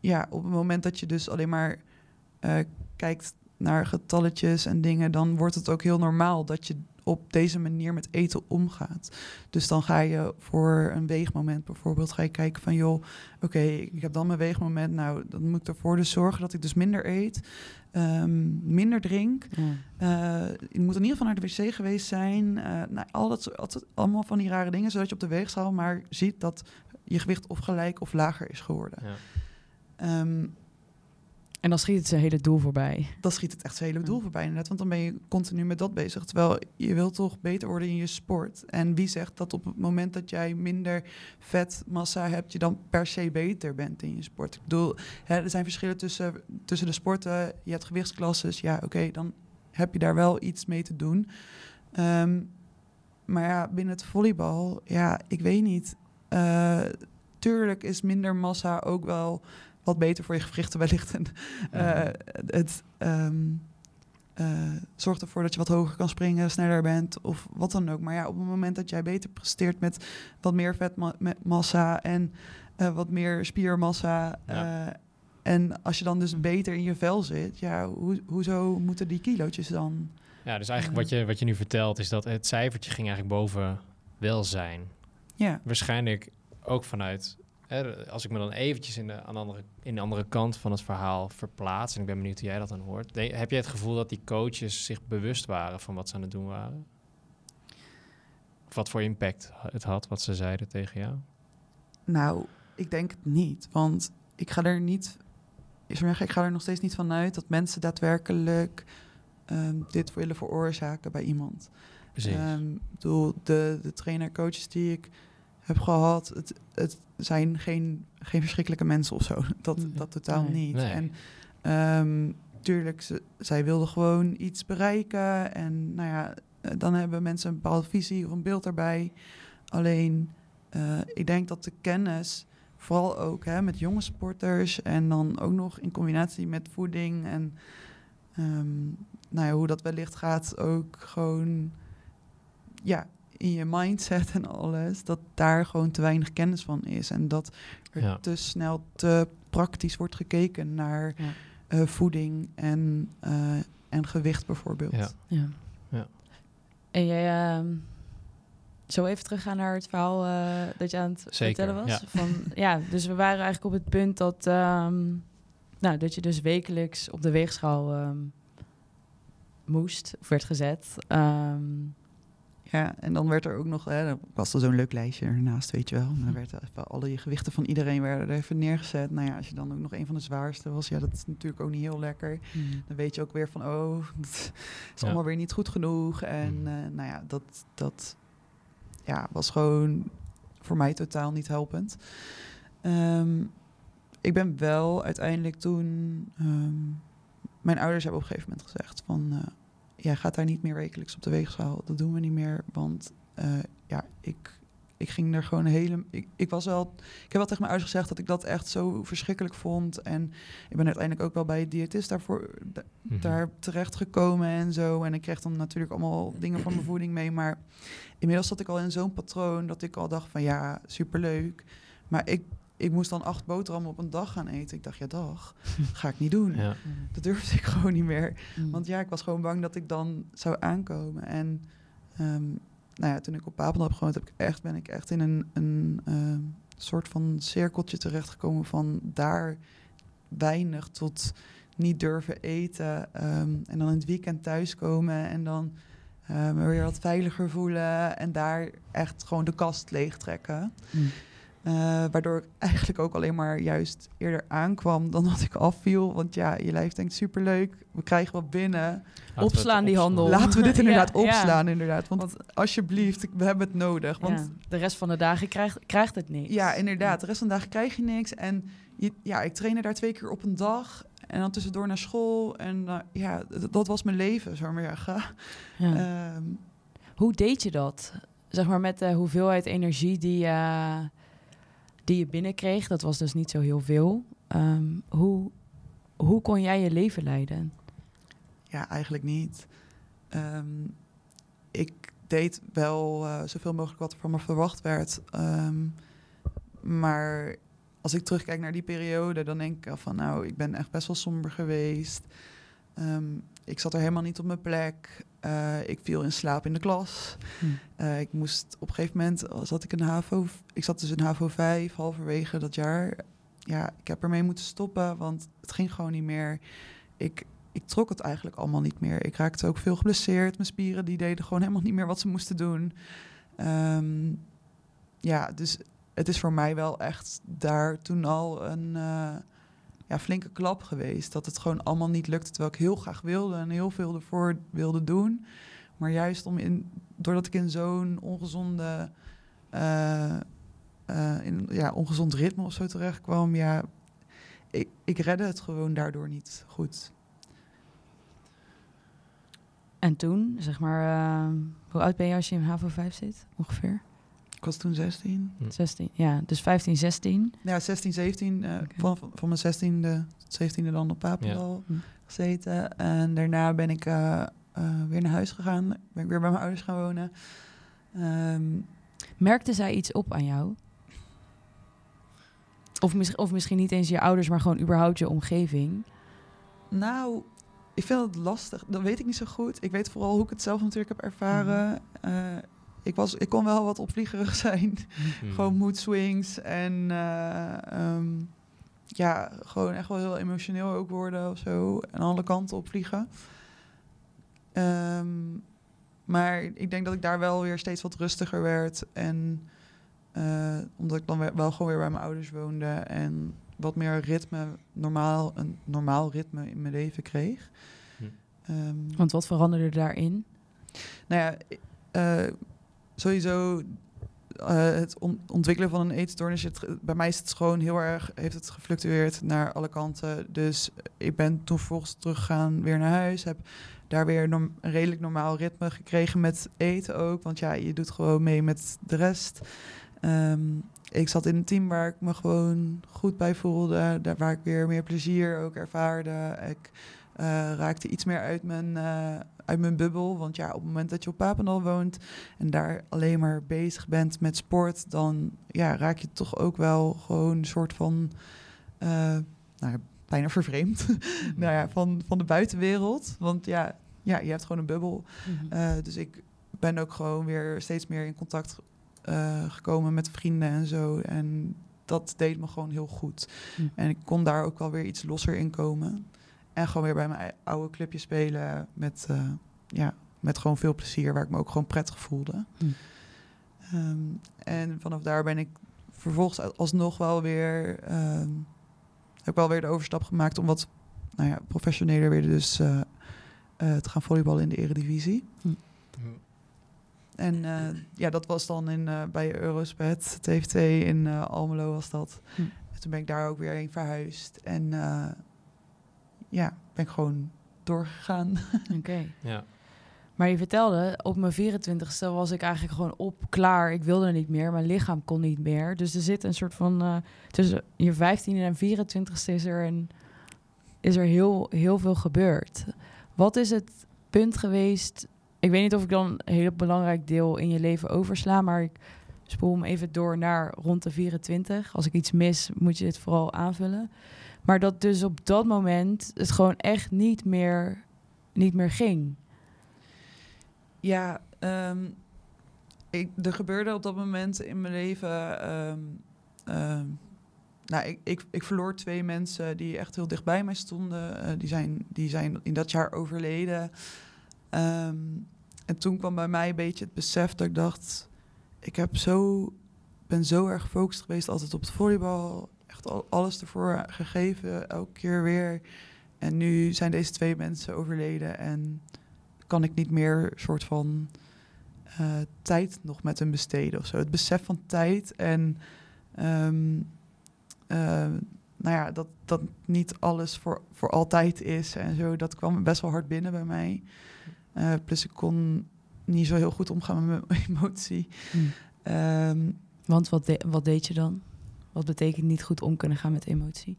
ja, op het moment dat je dus alleen maar eh, kijkt naar getalletjes en dingen, dan wordt het ook heel normaal dat je op deze manier met eten omgaat. Dus dan ga je voor een weegmoment bijvoorbeeld, ga je kijken van joh, oké, ik heb dan mijn weegmoment, nou, dan moet ik ervoor dus zorgen dat ik dus minder eet, ehm, minder drink. ja. Eh, je moet in ieder geval naar de wc geweest zijn. Eh, nou, al dat, soort- altijd, allemaal van die rare dingen, zodat je op de weegschaal maar ziet dat je gewicht of gelijk of lager is geworden. Ja. Ehm, En dan schiet het zijn hele doel voorbij. dan schiet het echt zijn hele doel voorbij inderdaad. Want dan ben je continu met dat bezig. Terwijl je wilt toch beter worden in je sport. En wie zegt dat op het moment dat jij minder vetmassa hebt... je dan per se beter bent in je sport? Ik bedoel, hè, er zijn verschillen tussen, tussen de sporten. Je hebt gewichtsklasses. Ja, oké, dan heb je daar wel iets mee te doen. Ehm, maar ja, binnen het volleybal, ja, ik weet niet. Eh, tuurlijk is minder massa ook wel wat beter voor je gewrichten wellicht. En, eh, het eh, zorgt ervoor dat je wat hoger kan springen, sneller bent of wat dan ook. Maar ja, op het moment dat jij beter presteert met wat meer vetmassa en eh, wat meer spiermassa... Ja. en als je dan dus beter in je vel zit, ja, hoe, hoezo moeten die kilootjes dan? Ja, dus eigenlijk wat je, wat je nu vertelt is dat het cijfertje ging eigenlijk boven welzijn. Ja, Waarschijnlijk ook vanuit, hè, als ik me dan eventjes in de, aan de andere, in de andere kant van het verhaal verplaats, en ik ben benieuwd hoe jij dat dan hoort, de- heb jij het gevoel dat die coaches zich bewust waren van wat ze aan het doen waren? Of wat voor impact het had, wat ze zeiden tegen jou? Nou, ik denk het niet. Want ik ga er niet. Ik ga er nog steeds niet van uit dat mensen daadwerkelijk ehm, dit willen veroorzaken bij iemand. Precies. Bedoel, de, de trainer-coaches die ik heb gehad, het, het zijn geen, geen verschrikkelijke mensen of zo. Dat, Nee. dat totaal Nee. niet. Nee. En ehm, tuurlijk, ze, zij wilden gewoon iets bereiken. En nou ja, eh, dan hebben mensen een bepaalde visie of een beeld daarbij. Alleen, eh, ik denk dat de kennis, vooral ook hè, met jonge sporters en dan ook nog in combinatie met voeding en ehm, nou ja, hoe dat wellicht gaat, ook gewoon ja, in je mindset en alles, dat daar gewoon te weinig kennis van is. En dat er Ja. te snel te praktisch wordt gekeken naar Ja. eh, voeding en, eh, en gewicht bijvoorbeeld. Ja. Ja. Ja. En jij, ehm, zo even teruggaan naar het verhaal eh, dat je aan het Zeker, vertellen was. ja. Van, ja, dus we waren eigenlijk op het punt dat, ehm, nou, dat je dus wekelijks op de weegschaal ehm, moest of werd gezet. Ehm, Ja, en dan werd er ook nog, hè, dan was er zo'n leuk lijstje ernaast, weet je wel. En dan werd er even alle je gewichten van iedereen werden er even neergezet. Nou ja, als je dan ook nog een van de zwaarste was, ja, dat is natuurlijk ook niet heel lekker. Dan weet je ook weer van, oh, het is Ja. allemaal weer niet goed genoeg. En Mhm. eh, nou ja, dat, dat ja, was gewoon voor mij totaal niet helpend. Ehm, ik ben wel uiteindelijk toen... ehm, mijn ouders hebben op een gegeven moment gezegd van... eh, jij gaat daar niet meer wekelijks op de weegschaal. Dat doen we niet meer, want eh, ja, ik... Ik ging er gewoon hele. Ik, ik was wel. Ik heb wel tegen mijn ouders gezegd dat ik dat echt zo verschrikkelijk vond. En ik ben uiteindelijk ook wel bij een diëtist daarvoor da- Mhm. daar terecht gekomen en zo. En ik kreeg dan natuurlijk allemaal dingen van mijn voeding mee. Maar inmiddels zat ik al in zo'n patroon dat ik al dacht van ja, superleuk. Maar ik, ik moest dan acht boterhammen op een dag gaan eten. Ik dacht, ja dag, ga ik niet doen. Ja. Dat durfde ik gewoon niet meer. Mm. Want ja, ik was gewoon bang dat ik dan zou aankomen. En ehm, nou ja, toen ik op Papendal heb gewoond, heb ik echt, ben ik echt in een, een ehm, soort van cirkeltje terechtgekomen van daar weinig tot niet durven eten. ehm, en dan in het weekend thuiskomen en dan eh, me weer wat veiliger voelen. En daar echt gewoon de kast leegtrekken. Mm. Eh, waardoor ik eigenlijk ook alleen maar juist eerder aankwam dan dat ik afviel. Want ja, je lijf denkt superleuk, we krijgen wat binnen. Laten we het Opslaan die handel. Laten we dit inderdaad ja. opslaan, inderdaad. Want, alsjeblieft, we hebben het nodig. Want Ja, de rest van de dagen krijgt, krijgt het niet. ja, inderdaad, de rest van de dagen krijg je niks. En je, ja, ik trainde daar twee keer op een dag. En dan tussendoor naar school. En eh, ja, dat was mijn leven, zo maar zeggen. Ja. Ehm, Hoe deed je dat? Zeg maar met de hoeveelheid energie die, eh, die je binnenkreeg. Dat was dus niet zo heel veel. Ehm, hoe, hoe kon jij je leven leiden? Ja, eigenlijk niet. Ehm, ik deed wel eh, zoveel mogelijk wat er van me verwacht werd. Ehm, maar als ik terugkijk naar die periode, dan denk ik al van nou, ik ben echt best wel somber geweest. Ik zat er helemaal niet op mijn plek. Eh, ik viel in slaap in de klas. Hm. Eh, ik moest op een gegeven moment zat ik in HAVO. Ik zat dus in HAVO 5 halverwege dat jaar. Ja, ik heb ermee moeten stoppen, want het ging gewoon niet meer. Ik, ik trok het eigenlijk allemaal niet meer. Ik raakte ook veel geblesseerd. Mijn spieren die deden gewoon helemaal niet meer wat ze moesten doen. Ehm, ja, dus het is voor mij wel echt daar toen al een eh, ja, flinke klap geweest. Dat het gewoon allemaal niet lukte, terwijl ik heel graag wilde en heel veel ervoor wilde doen. Maar juist om in, doordat ik in zo'n ongezonde, eh, eh, in, ja, ongezond ritme of zo terecht kwam, ja, ik, ik redde het gewoon daardoor niet goed. En toen, zeg maar, ehm, hoe oud ben je als je in HAVO 5 zit? Ongeveer? Ik was toen 16. 16. Ja, dus 15, 16. Ja, 16, 17. eh, van, van mijn 16e tot 17e dan op Papendal Ja. Hm. gezeten. En daarna ben ik eh, eh, weer naar huis gegaan. Ben ik weer bij mijn ouders gaan wonen. Ehm, Merkte zij iets op aan jou? Of, mis- of misschien niet eens je ouders, maar gewoon überhaupt je omgeving? nou, ik vind het lastig. Dat weet ik niet zo goed. Ik weet vooral hoe ik het zelf natuurlijk heb ervaren. Eh, ik, was, ik kon wel wat opvliegerig zijn. Mhm. Gewoon mood swings en eh, ehm, ja, gewoon echt wel heel emotioneel ook worden of zo. En alle kanten op vliegen. Ehm, maar ik denk dat ik daar wel weer steeds wat rustiger werd. En eh, omdat ik dan we- wel gewoon weer bij mijn ouders woonde en wat meer ritme, normaal, een normaal ritme in mijn leven kreeg. Hm. Ehm, Want wat veranderde daarin? nou ja, eh, sowieso eh, het on- ontwikkelen van een eetstoornis. Het, bij mij is het gewoon heel erg, heeft het gefluctueerd naar alle kanten. Dus ik ben toen vervolgens teruggegaan weer naar huis. Heb daar weer een redelijk normaal ritme gekregen met eten ook. Want ja, je doet gewoon mee met de rest. Ehm, ik zat in een team waar ik me gewoon goed bij voelde. Daar waar ik weer meer plezier ook ervaarde. Ik eh, raakte iets meer uit mijn, eh, uit mijn bubbel. Want ja, op het moment dat je op Papendal woont en daar alleen maar bezig bent met sport, dan ja, raak je toch ook wel gewoon een soort van eh, nou ja, bijna vervreemd. nou ja, van, van de buitenwereld. Want ja, ja, je hebt gewoon een bubbel. Eh, dus ik ben ook gewoon weer steeds meer in contact gekomen met vrienden en zo. En dat deed me gewoon heel goed. Hm. En ik kon daar ook wel weer iets losser in komen. En gewoon weer bij mijn oude clubje spelen met, eh, ja, met gewoon veel plezier, waar ik me ook gewoon prettig voelde. Hm. Ehm, en vanaf daar ben ik vervolgens alsnog wel weer, ehm, heb ik wel weer de overstap gemaakt om wat nou ja, professioneler weer dus eh, eh, te gaan volleyballen in de eredivisie. En eh, ja, dat was dan in, bij Eurospet, TFT in Almelo was dat. Hm. En toen ben ik daar ook weer heen verhuisd. En ja, ben ik gewoon doorgegaan. Oké. Ja. Maar je vertelde, op mijn 24ste was ik eigenlijk gewoon op, klaar. Ik wilde niet meer, mijn lichaam kon niet meer. Dus er zit een soort van, eh, tussen je 15e en 24ste is er, een, is er heel, heel veel gebeurd. Wat is het punt geweest? Ik weet niet of ik dan een heel belangrijk deel in je leven oversla, maar ik spoel hem even door naar rond de 24. Als ik iets mis, moet je dit vooral aanvullen. Maar dat dus op dat moment het gewoon echt niet meer, niet meer ging. Ja, ehm, ik, er gebeurde op dat moment in mijn leven. ehm, ehm, nou, ik, ik, ik verloor twee mensen die echt heel dicht bij mij stonden. Eh, die, zijn, die zijn in dat jaar overleden. En toen kwam bij mij een beetje het besef dat ik dacht... Ik heb zo, ben zo erg gefocust geweest altijd op het volleybal. Echt al, alles ervoor gegeven, elke keer weer. En nu zijn deze twee mensen overleden en kan ik niet meer soort van eh, tijd nog met hen besteden of zo. Het besef van tijd en ehm, eh, nou ja, dat, dat niet alles voor, voor altijd is en zo. Dat kwam best wel hard binnen bij mij. Eh, plus ik kon niet zo heel goed omgaan met mijn emotie. Ehm, Want wat, de- wat deed je dan? Wat betekent niet goed om kunnen gaan met emotie?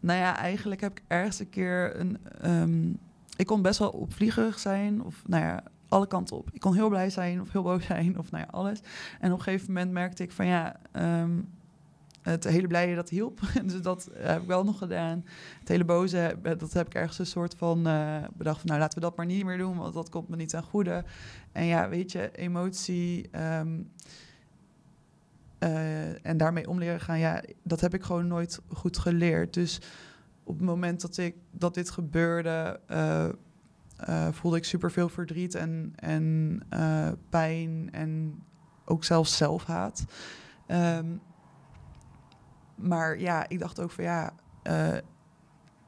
Nou ja, eigenlijk heb ik ergens een keer een. ehm, ik kon best wel opvliegerig zijn, of nou ja, alle kanten op. Ik kon heel blij zijn of heel boos zijn, of nou ja, alles. En op een gegeven moment merkte ik van ja, ehm, het hele blije dat hielp. dus dat heb ik wel nog gedaan. Het hele boze, dat heb ik ergens een soort van eh, bedacht van nou laten we dat maar niet meer doen, want dat komt me niet ten goede. En ja, weet je, emotie. ehm, eh, en daarmee om leren gaan, ja, dat heb ik gewoon nooit goed geleerd. Dus op het moment dat, ik, dat dit gebeurde, eh, eh, voelde ik superveel verdriet en, en pijn en ook zelfs zelfhaat. Ehm, maar ja, ik dacht ook van ja,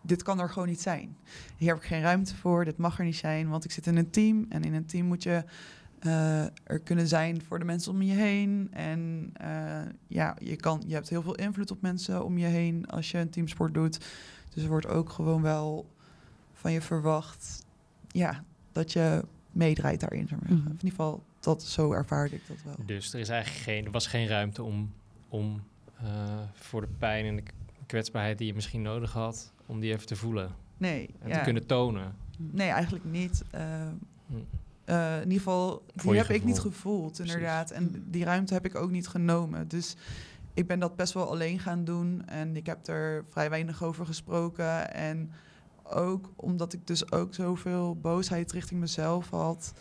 dit kan er gewoon niet zijn. Hier heb ik geen ruimte voor, dit mag er niet zijn, want ik zit in een team en in een team moet je eh, er kunnen zijn voor de mensen om je heen. En eh, ja, je, kan, je hebt heel veel invloed op mensen om je heen als je een teamsport doet. Dus er wordt ook gewoon wel van je verwacht ja, dat je meedraait daarin. Zeg maar. Mhm. Of in ieder geval, dat, zo ervaarde ik dat wel. Dus er, is eigenlijk geen, er was geen ruimte om, om eh, voor de pijn en de kwetsbaarheid die je misschien nodig had, om die even te voelen Nee, en ja. te kunnen tonen. nee eigenlijk niet. Hm. Eh, in ieder geval, die heb ik niet gevoel. gevoeld, Precies. inderdaad. En die ruimte heb ik ook niet genomen. Dus ik ben dat best wel alleen gaan doen. En ik heb er vrij weinig over gesproken. En ook omdat ik dus ook zoveel boosheid richting mezelf had...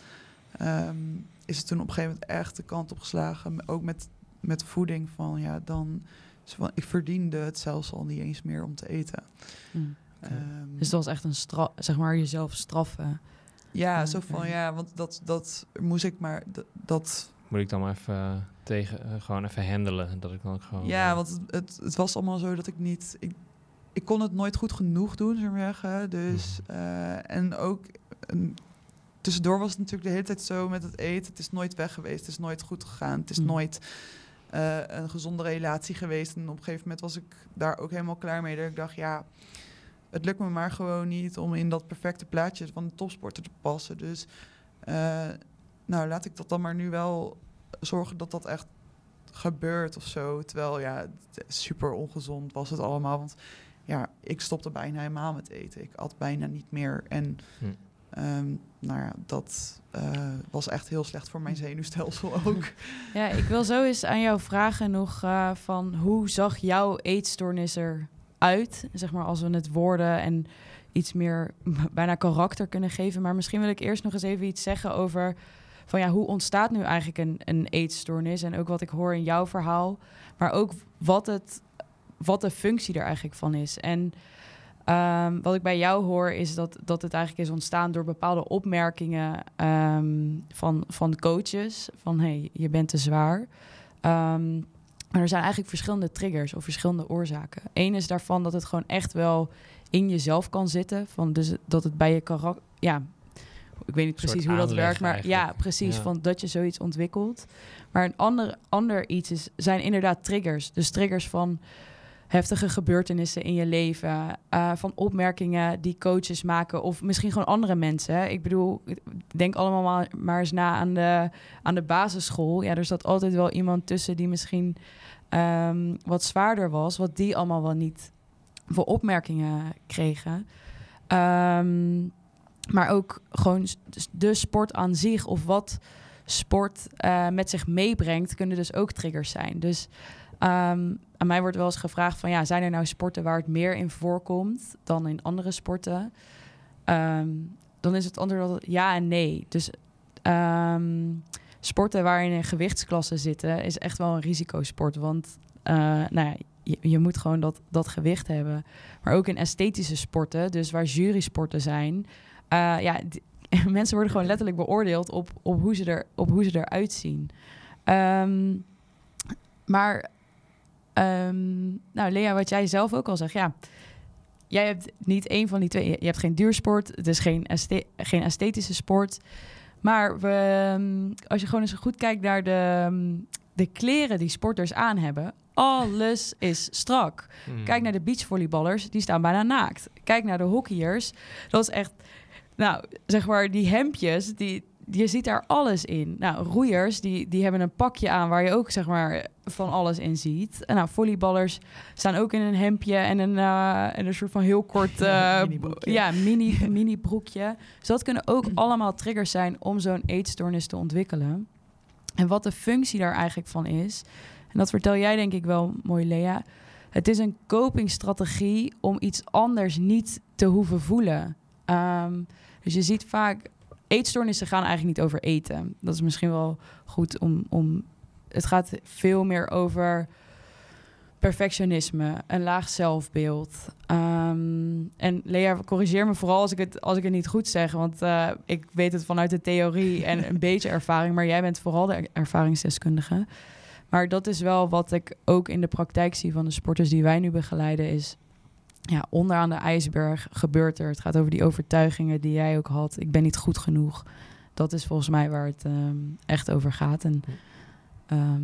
ehm, is het toen op een gegeven moment echt de kant op geslagen. Ook met, met voeding van, ja, dan... zo van, ik verdiende het zelfs al niet eens meer om te eten. Ehm, Dus dat was echt een straf, zeg maar, jezelf straffen. Ja, zo van, ja, want dat, dat moest ik maar... Dat, Moet ik dan maar even eh, tegen, eh, gewoon even handelen, dat ik dan ook gewoon... Ja, eh, want het, het, het was allemaal zo dat ik niet... Ik, ik kon het nooit goed genoeg doen, zou maar zeggen. Dus, eh, en ook... een- tussendoor was het natuurlijk de hele tijd zo met het eten. Het is nooit weg geweest. Het is nooit goed gegaan. Het is Mm. nooit eh, een gezonde relatie geweest. En op een gegeven moment was ik daar ook helemaal klaar mee. Dat ik dacht, ja... Het lukt me maar gewoon niet om in dat perfecte plaatje van de topsporter te passen. Dus eh, nou, laat ik dat dan maar nu wel zorgen dat dat echt gebeurt of zo. Terwijl ja, super ongezond was het allemaal. Want ja, ik stopte bijna helemaal met eten. Ik at bijna niet meer. En Hm. ehm, nou ja, dat eh, was echt heel slecht voor mijn zenuwstelsel ook. Ja, ik wil zo eens aan jou vragen nog eh, van hoe zag jouw eetstoornis eruit? Zeg maar als we het woorden en iets meer bijna karakter kunnen geven. Maar misschien wil ik eerst nog eens even iets zeggen over van ja, hoe ontstaat nu eigenlijk een, een eetstoornis? En ook wat ik hoor in jouw verhaal, maar ook wat, het, wat de functie er eigenlijk van is. En Ehm, wat ik bij jou hoor is dat, dat het eigenlijk is ontstaan door bepaalde opmerkingen ehm, van, van coaches. Van hey, je bent te zwaar. Ehm, maar er zijn eigenlijk verschillende triggers of verschillende oorzaken. Eén is daarvan dat het gewoon echt wel in jezelf kan zitten. Van dus dat het bij je karakter. Ja, ik weet niet precies hoe dat werkt. Maar ja, precies. Ja. Van dat je zoiets ontwikkelt. Maar een ander, ander iets is, zijn inderdaad triggers. Dus triggers van heftige gebeurtenissen in je leven. eh, van opmerkingen die coaches maken. Of misschien gewoon andere mensen. Hè. Ik bedoel, denk allemaal maar, maar eens na aan de, aan de basisschool. Ja, er zat altijd wel iemand tussen die misschien ehm, wat zwaarder was. Wat die allemaal wel niet voor opmerkingen kregen. Ehm, maar ook gewoon de sport aan zich of wat sport eh, met zich meebrengt, kunnen dus ook triggers zijn. Dus ehm, aan mij wordt wel eens gevraagd van ja, zijn er nou sporten waar het meer in voorkomt dan in andere sporten? Dan is het antwoord ja en nee. Dus ehm, sporten waarin in gewichtsklassen zitten is echt wel een risicosport, want eh, nou ja, je, moet gewoon dat, dat gewicht hebben. Maar ook in esthetische sporten, dus waar jurysporten zijn, eh, ja, mensen worden gewoon letterlijk beoordeeld op, op, hoe, ze er, op hoe ze eruit zien. Ehm, maar, ehm, nou Lea, wat jij zelf ook al zegt, ja, jij hebt niet één van die twee. Je hebt geen duursport, het is geen, geen esthetische sport. Maar we, ehm, als je gewoon eens goed kijkt naar de, ehm, de kleren die sporters aan hebben, alles is strak. Hmm. Kijk naar de beachvolleyballers, die staan bijna naakt. Kijk naar de hockeyers, dat is echt... Nou, zeg maar, die hemdjes, die, je ziet daar alles in. Nou, roeiers, die, die hebben een pakje aan waar je ook, zeg maar, van alles in ziet. En nou, volleyballers staan ook in een hemdje en een, eh, en een soort van heel kort... eh, ja, mini, mini broekje. Dus dat kunnen ook allemaal triggers zijn om zo'n eetstoornis te ontwikkelen. En wat de functie daar eigenlijk van is... En dat vertel jij denk ik wel mooi, Lea. Het is een copingstrategie om iets anders niet te hoeven voelen. Ehm, dus je ziet vaak... Eetstoornissen gaan eigenlijk niet over eten. Dat is misschien wel goed om... om het gaat veel meer over perfectionisme, een laag zelfbeeld. Ehm, en Lea, corrigeer me vooral als ik het, als ik het niet goed zeg. Want eh, ik weet het vanuit de theorie en een beetje ervaring. Maar jij bent vooral de er- ervaringsdeskundige. Maar dat is wel wat ik ook in de praktijk zie van de sporters die wij nu begeleiden. Is ja, onderaan de ijsberg gebeurt er. Het gaat over die overtuigingen die jij ook had. Ik ben niet goed genoeg. Dat is volgens mij waar het ehm, echt over gaat. En, ehm,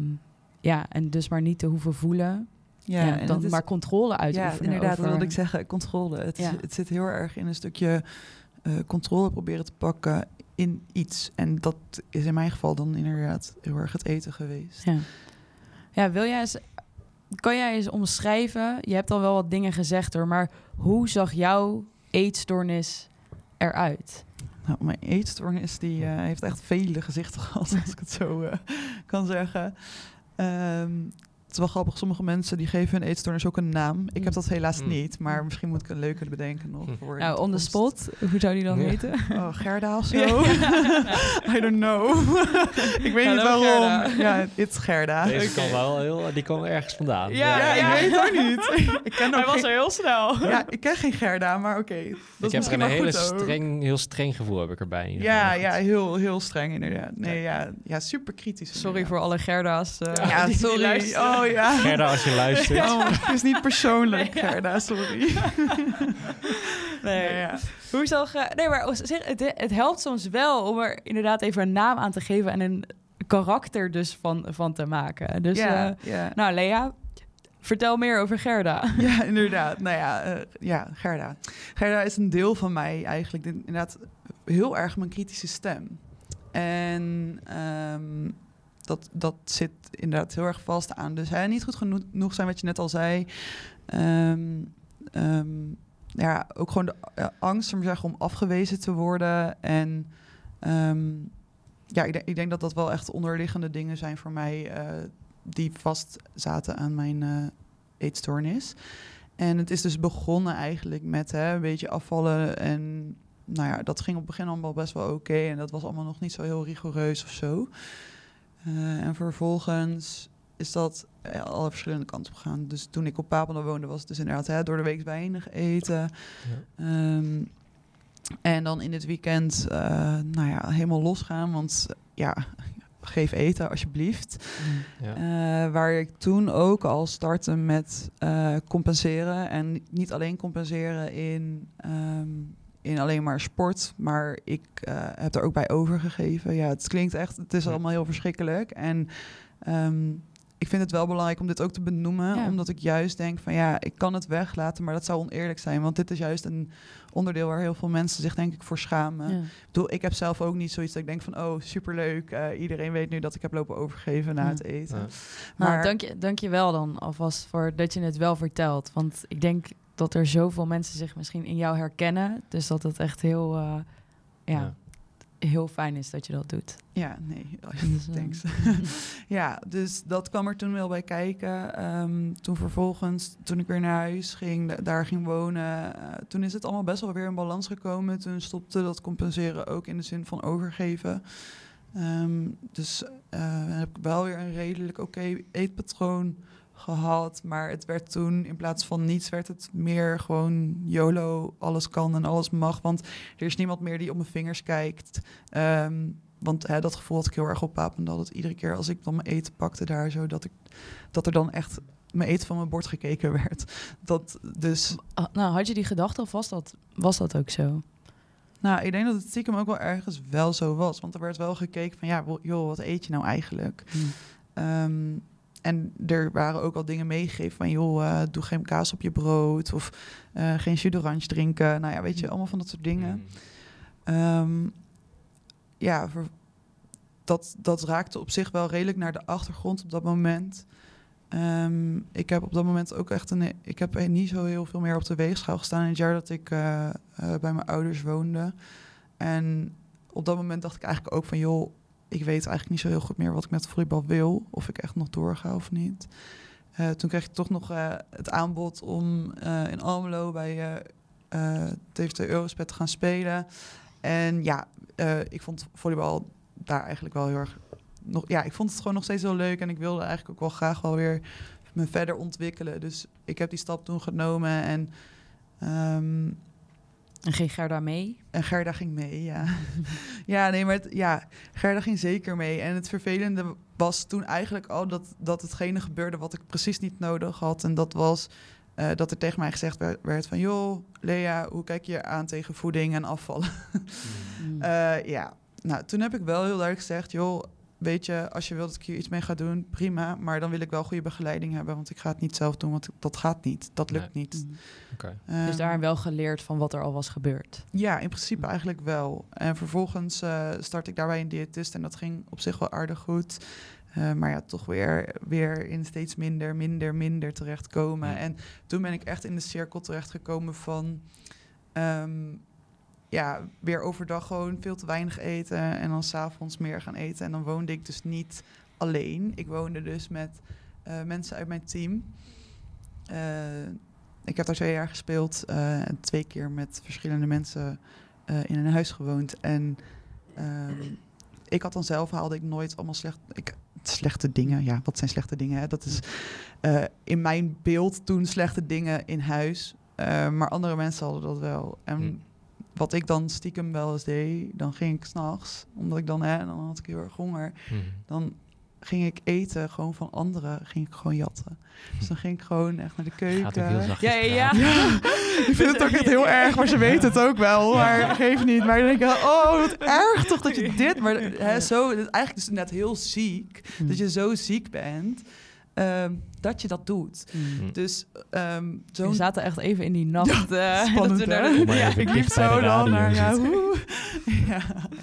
ja, en dus maar niet te hoeven voelen. Ja, Ja, en dan is- maar controle Ja, uitoefenen. inderdaad, over- dat wilde ik zeggen, controle. Het, Ja. het zit heel erg in een stukje eh, controle proberen te pakken in iets. En dat is in mijn geval dan inderdaad heel erg het eten geweest. Ja. ja, wil jij eens... Kan jij eens omschrijven? Je hebt al wel wat dingen gezegd hoor, maar hoe zag jouw eetstoornis eruit? Nou, mijn eetstoornis die, eh, heeft echt vele gezichten gehad, als ik het zo eh, kan zeggen. Ehm, het is wel grappig, sommige mensen die geven hun eetstoornis ook een naam. Ik heb dat helaas Mm. niet, maar misschien moet ik een leuke bedenken nog. Hm. Voor Nou, on the spot, hoe zou die dan heten? Oh, Gerda of zo? Ja. I don't know. ik weet niet waarom. Gerda. Ja, it's Gerda. Deze kwam wel heel, die kwam ergens vandaan. Ja, Ja, ja. ik weet het ook niet. ik ken ook geen... heel snel. Ja, ik ken geen Gerda, maar oké. Dat ik is heb er misschien een hele ook. streng, heel streng gevoel heb ik erbij. Ja, geval. ja, heel, heel streng inderdaad. Nee, ja, ja super kritisch. Sorry inderdaad. voor alle Gerda's. eh, Ja, die- die sorry. luisteren. Oh ja. Gerda, als je luistert. Oh, het is niet persoonlijk, Gerda, sorry. Nee. Ja. Hoe zag... eh, nee, maar zeg, het, het helpt soms wel om er inderdaad even een naam aan te geven... en een karakter dus van, van te maken. Dus, ja, eh, ja. nou Lea, vertel meer over Gerda. Ja, inderdaad. Nou ja, eh, ja, Gerda. Gerda is een deel van mij eigenlijk. Dit- Inderdaad, heel erg mijn kritische stem. En ehm, dat, dat zit inderdaad heel erg vast aan. Dus hij niet goed genoeg zijn, wat je net al zei. Ehm, ehm, ja, ook gewoon de angst om, zeggen, om afgewezen te worden. En ehm, ja, ik ik denk dat dat wel echt onderliggende dingen zijn voor mij... eh, die vast zaten aan mijn eh, eetstoornis. En het is dus begonnen eigenlijk met hè, een beetje afvallen. En nou ja, dat ging op het begin allemaal best wel oké. en dat was allemaal nog niet zo heel rigoureus of zo. Eh, en vervolgens is dat eh, alle verschillende kanten op gaan. Dus toen ik op Papendal woonde, was het dus inderdaad hè, door de week weinig eten. Ehm, en dan in het weekend, eh, nou ja, helemaal losgaan. Want ja, geef eten alsjeblieft. Ja. Eh, waar ik toen ook al startte met compenseren. En niet alleen compenseren in, ehm, in alleen maar sport. Maar ik eh, heb er ook bij overgegeven. Ja, het klinkt echt, het is allemaal heel verschrikkelijk. En ehm, ik vind het wel belangrijk om dit ook te benoemen. Ja. Omdat ik juist denk van ja, ik kan het weglaten. Maar dat zou oneerlijk zijn. Want dit is juist een onderdeel waar heel veel mensen zich denk ik voor schamen. Ja. Ik bedoel, ik heb zelf ook niet zoiets dat ik denk van... oh, superleuk, eh, iedereen weet nu dat ik heb lopen overgeven na Ja. het eten. Ja. Nou, Maar dank, je, dank je wel dan alvast voor dat je het wel vertelt. Want ik denk dat er zoveel mensen zich misschien in jou herkennen. Dus dat het echt heel, eh, ja, Ja. heel fijn is dat je dat doet. ja, nee, Dus, eh, thanks. ja, dus dat kwam er toen wel bij kijken. Ehm, toen vervolgens, toen ik weer naar huis ging, da- daar ging wonen... eh, toen is het allemaal best wel weer in balans gekomen. Toen stopte dat compenseren ook in de zin van overgeven. Ehm, dus eh, heb ik wel weer een redelijk oké eetpatroon gehad. Maar het werd toen, in plaats van niets, werd het meer gewoon YOLO, alles kan en alles mag. Want er is niemand meer die op mijn vingers kijkt. Ehm, want hè, dat gevoel had ik heel erg op Papendal. Dat iedere keer als ik dan mijn eten pakte daar zo, dat, ik, dat er dan echt mijn eten van mijn bord gekeken werd. Dat dus, Ah, nou, had je die gedachte of was dat, was dat ook zo? nou, ik denk dat het stiekem ook wel ergens wel zo was. Want er werd wel gekeken van, ja, joh, wat eet je nou eigenlijk? Ehm, en er waren ook al dingen meegegeven van, joh, eh, doe geen kaas op je brood. Of eh, geen jus d'orange drinken. Nou ja, weet je, allemaal van dat soort dingen. Mm. Ehm, ja, dat, dat raakte op zich wel redelijk naar de achtergrond op dat moment. Ehm, ik heb op dat moment ook echt een. Ik heb niet zo heel veel meer op de weegschaal gestaan in het jaar dat ik eh, eh, bij mijn ouders woonde. En op dat moment dacht ik eigenlijk ook van joh, ik weet eigenlijk niet zo heel goed meer wat ik met volleybal wil. Of ik echt nog doorga of niet. Eh, toen kreeg ik toch nog eh, het aanbod om eh, in Almelo bij TVT Eurospet te gaan spelen. En ja, ik vond volleybal daar eigenlijk wel heel erg... Nog, ja, ik vond het gewoon nog steeds heel leuk. En ik wilde eigenlijk ook wel graag wel weer me verder ontwikkelen. Dus ik heb die stap toen genomen. En, ehm, En ging Gerda mee? en Gerda ging mee, ja. ja, nee, maar het, ja, Gerda ging zeker mee. En het vervelende was toen eigenlijk al dat, dat hetgene gebeurde wat ik precies niet nodig had. En dat was eh, dat er tegen mij gezegd werd, werd van... joh, Lea, hoe kijk je aan tegen voeding en afvallen? Mm. Eh, ja, nou, toen heb ik wel heel duidelijk gezegd... joh, weet je, als je wilt dat ik hier iets mee ga doen, prima. Maar dan wil ik wel goede begeleiding hebben... want ik ga het niet zelf doen, want dat gaat niet. Dat lukt niet. Mm. Oké. dus Ehm, daar wel geleerd van wat er al was gebeurd. ja, in principe eigenlijk wel. En vervolgens eh start ik daarbij een diëtist en dat ging op zich wel aardig goed. Eh, maar ja, toch weer, weer in steeds minder, minder, minder terechtkomen. Ja. En toen ben ik echt in de cirkel terechtgekomen van... ehm, ja, weer overdag gewoon veel te weinig eten en dan s'avonds meer gaan eten. En dan woonde ik dus niet alleen. Ik woonde dus met eh, mensen uit mijn team. Eh, ik heb daar twee jaar gespeeld eh, en twee keer met verschillende mensen in een huis gewoond. En ehm, ik had dan zelf haalde ik nooit allemaal slecht, ik, slechte dingen. Ja, wat zijn slechte dingen? Dat is in mijn beeld toen slechte dingen in huis. Maar andere mensen hadden dat wel. En Hm. Wat ik dan stiekem wel eens deed, dan ging ik s'nachts, omdat ik dan, hè, dan had ik heel erg honger Mhm. dan ging ik eten gewoon van anderen, ging ik gewoon jatten. Dus dan ging ik gewoon echt naar de keuken. Heel Ja, ja, ja. praten. Ja, ik vind het ook echt heel erg, maar ze weten het ook wel. Maar geef niet. Maar dan denk ik, oh, wat erg toch dat je dit... Maar hè, zo, het is eigenlijk dus net heel ziek, Mm. dat je zo ziek bent, ehm, dat je dat doet. Mm. Dus ehm We zo'n zaten echt even in die nacht. eh, spannend, dat we naar hè? de- Kom maar ja. ik liep zo dan naar ja, ja, I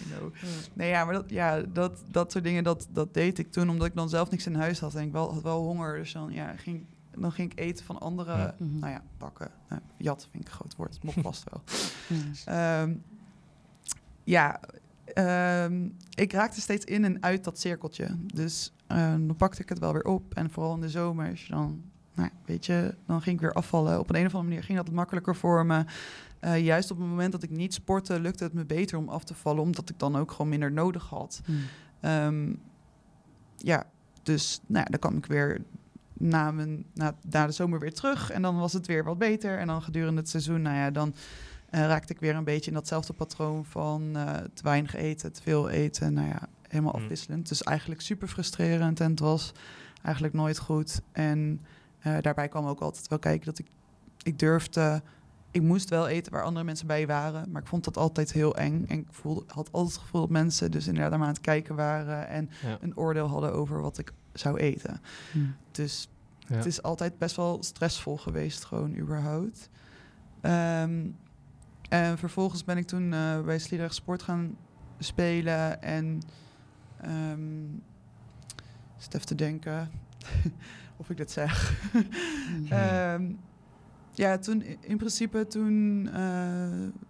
know. Nee, ja, maar dat, ja, dat, dat soort dingen, dat, dat deed ik toen omdat ik dan zelf niks in huis had en ik wel, had wel honger. Dus dan, ja, ging, dan ging ik eten van anderen, Ja. Mhm. nou ja, pakken. Nou, jat vind ik een groot woord, mocht vast wel. Mm. Ehm, ja, ehm, ik raakte steeds in en uit dat cirkeltje. Dus ehm, dan pakte ik het wel weer op. En vooral in de zomers, dan, nou, ja, weet je, dan ging ik weer afvallen. Op een, een of andere manier ging dat makkelijker voor me. Eh, juist op het moment dat ik niet sportte, lukte het me beter om af te vallen, omdat ik dan ook gewoon minder nodig had. Mm. Ehm, ja, dus nou ja, dan kwam ik weer na, mijn, na, na de zomer weer terug. En dan was het weer wat beter. En dan gedurende het seizoen, nou ja, dan uh, raakte ik weer een beetje in datzelfde patroon van uh, te weinig eten, te veel eten. Nou ja, helemaal Mm. afwisselend. Dus eigenlijk super frustrerend. En het was eigenlijk nooit goed. En uh, daarbij kwam ook altijd wel kijken dat ik, ik durfde... Ik moest wel eten waar andere mensen bij waren. Maar ik vond dat altijd heel eng. En ik voelde, had altijd het gevoel dat mensen dus inderdaad aan het kijken waren. En Ja. een oordeel hadden over wat ik zou eten. Hm. Dus Ja. het is altijd best wel stressvol geweest, gewoon überhaupt. Ehm, en vervolgens ben ik toen eh, bij Sliedrecht Sport gaan spelen. En zit even te denken of ik dit zeg. Ehm, ja, toen in principe toen... eh,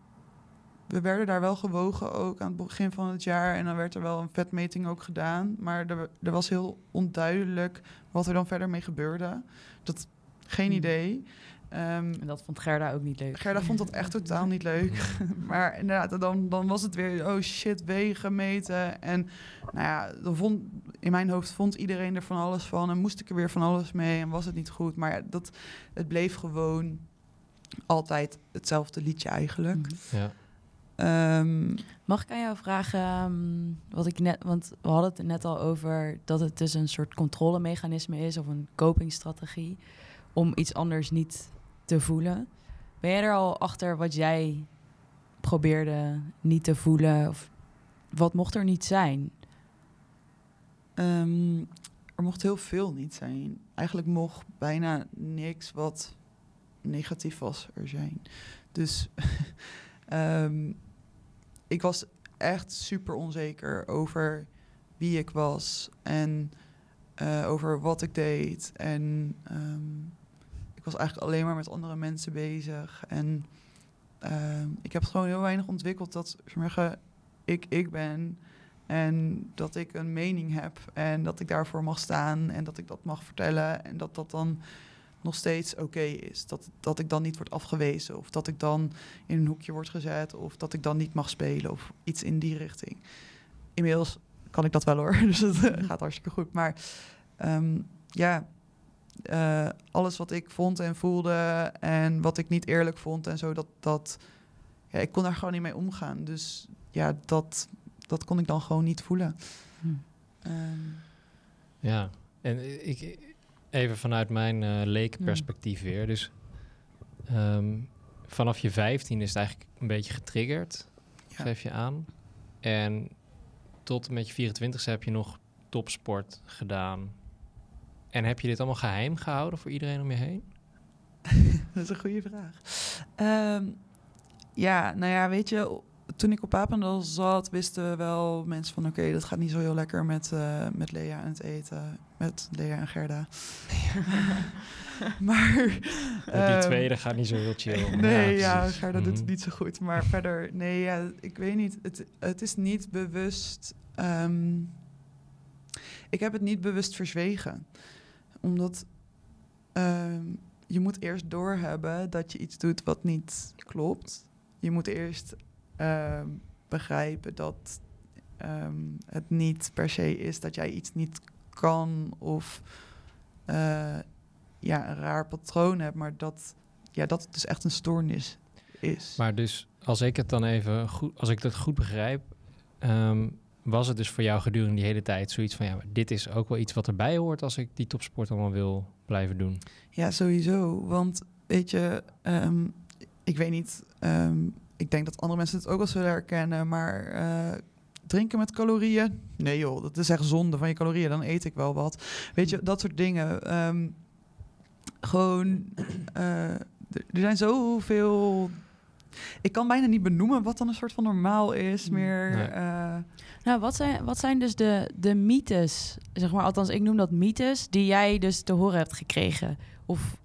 we werden daar wel gewogen ook aan het begin van het jaar. En dan werd er wel een vetmeting ook gedaan. Maar er, er was heel onduidelijk wat er dan verder mee gebeurde. Dat, geen Hmm. idee. Ehm, En dat vond Gerda ook niet leuk. Gerda vond dat echt totaal niet leuk. maar inderdaad, dan, dan was het weer, oh shit, wegen, meten. En nou ja, dan vond, in mijn hoofd vond iedereen er van alles van. En moest ik er weer van alles mee en was het niet goed. Maar ja, dat, het bleef gewoon altijd hetzelfde liedje eigenlijk. Ja. Ehm, Mag ik aan jou vragen, ehm, wat ik net, want we hadden het net al over dat het dus een soort controlemechanisme is of een copingstrategie om iets anders niet te voelen. Ben jij er al achter wat jij probeerde niet te voelen? Of wat mocht er niet zijn? Ehm, er mocht heel veel niet zijn. Eigenlijk mocht bijna niks wat negatief was er zijn. Dus ehm, ik was echt super onzeker over wie ik was en eh, over wat ik deed. En ehm, was eigenlijk alleen maar met andere mensen bezig. En ehm, ik heb gewoon heel weinig ontwikkeld dat sommige ik ik ben. En dat ik een mening heb en dat ik daarvoor mag staan en dat ik dat mag vertellen en dat dat dan nog steeds oké is. Dat, dat ik dan niet word afgewezen of dat ik dan in een hoekje word gezet of dat ik dan niet mag spelen of iets in die richting. Inmiddels kan ik dat wel hoor, dus het gaat hartstikke goed. Maar ehm, ja, eh, alles wat ik vond en voelde en wat ik niet eerlijk vond en zo, dat, dat ja, ik kon daar gewoon niet mee omgaan. Dus ja, dat, dat kon ik dan gewoon niet voelen. Hm. Ehm, Ja, en ik, even vanuit mijn eh lekenperspectief weer. Dus ehm, vanaf je 15 is het eigenlijk een beetje getriggerd, Ja. geef je aan. En tot en met je 24 heb je nog topsport gedaan. En heb je dit allemaal geheim gehouden voor iedereen om je heen? dat is een goede vraag. Ehm, ja, nou ja, weet je, toen ik op Papendal zat, wisten wel mensen van... oké, dat gaat niet zo heel lekker met, eh, met Lea en het eten. Met Lea en Gerda. maar... die ehm, tweede gaat niet zo heel chill. Nee, ja, precies. Gerda doet het Mhm. niet zo goed. Maar verder, nee, ja, ik weet niet. Het, het is niet bewust... ehm, ik heb het niet bewust verzwegen. Omdat ehm, je moet eerst doorhebben dat je iets doet wat niet klopt. Je moet eerst ehm, begrijpen dat ehm, het niet per se is dat jij iets niet kan of eh, ja, een raar patroon hebt, maar dat, ja, dat het dus echt een stoornis is. Maar dus, als ik het dan even goed, als ik het goed begrijp, was het dus voor jou gedurende die hele tijd zoiets van ja, dit is ook wel iets wat erbij hoort als ik die topsport allemaal wil blijven doen. Ja, sowieso. Want weet je, ehm, ik weet niet, ehm, ik denk dat andere mensen het ook wel zullen herkennen, maar eh, drinken met calorieën? Nee joh, dat is echt zonde van je calorieën, dan eet ik wel wat. Weet je, dat soort dingen. Ehm, gewoon, eh, er zijn zoveel... Ik kan bijna niet benoemen wat dan een soort van normaal is, meer... Nee. eh, Nou, wat zijn, wat zijn dus de, de mythes, zeg maar, althans ik noem dat mythes, die jij dus te horen hebt gekregen? Of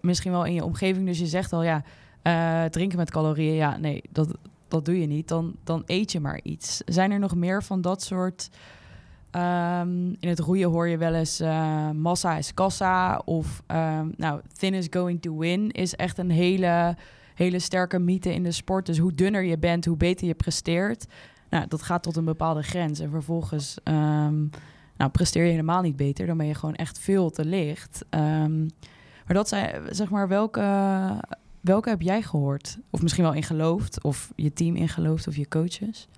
misschien wel in je omgeving, dus je zegt al, ja, eh, drinken met calorieën, ja, nee, dat, dat doe je niet, dan, dan eet je maar iets. Zijn er nog meer van dat soort, ehm, in het roeien hoor je wel eens eh, massa is kassa, of ehm, nou, thin is going to win is echt een hele, hele sterke mythe in de sport. Dus hoe dunner je bent, hoe beter je presteert. Nou, dat gaat tot een bepaalde grens. En vervolgens, ehm, Nou, presteer je helemaal niet beter, dan ben je gewoon echt veel te licht. Ehm, maar dat zijn, zeg maar, welke, welke heb jij gehoord? Of misschien wel in geloofd, of je team in geloofd, of je coaches?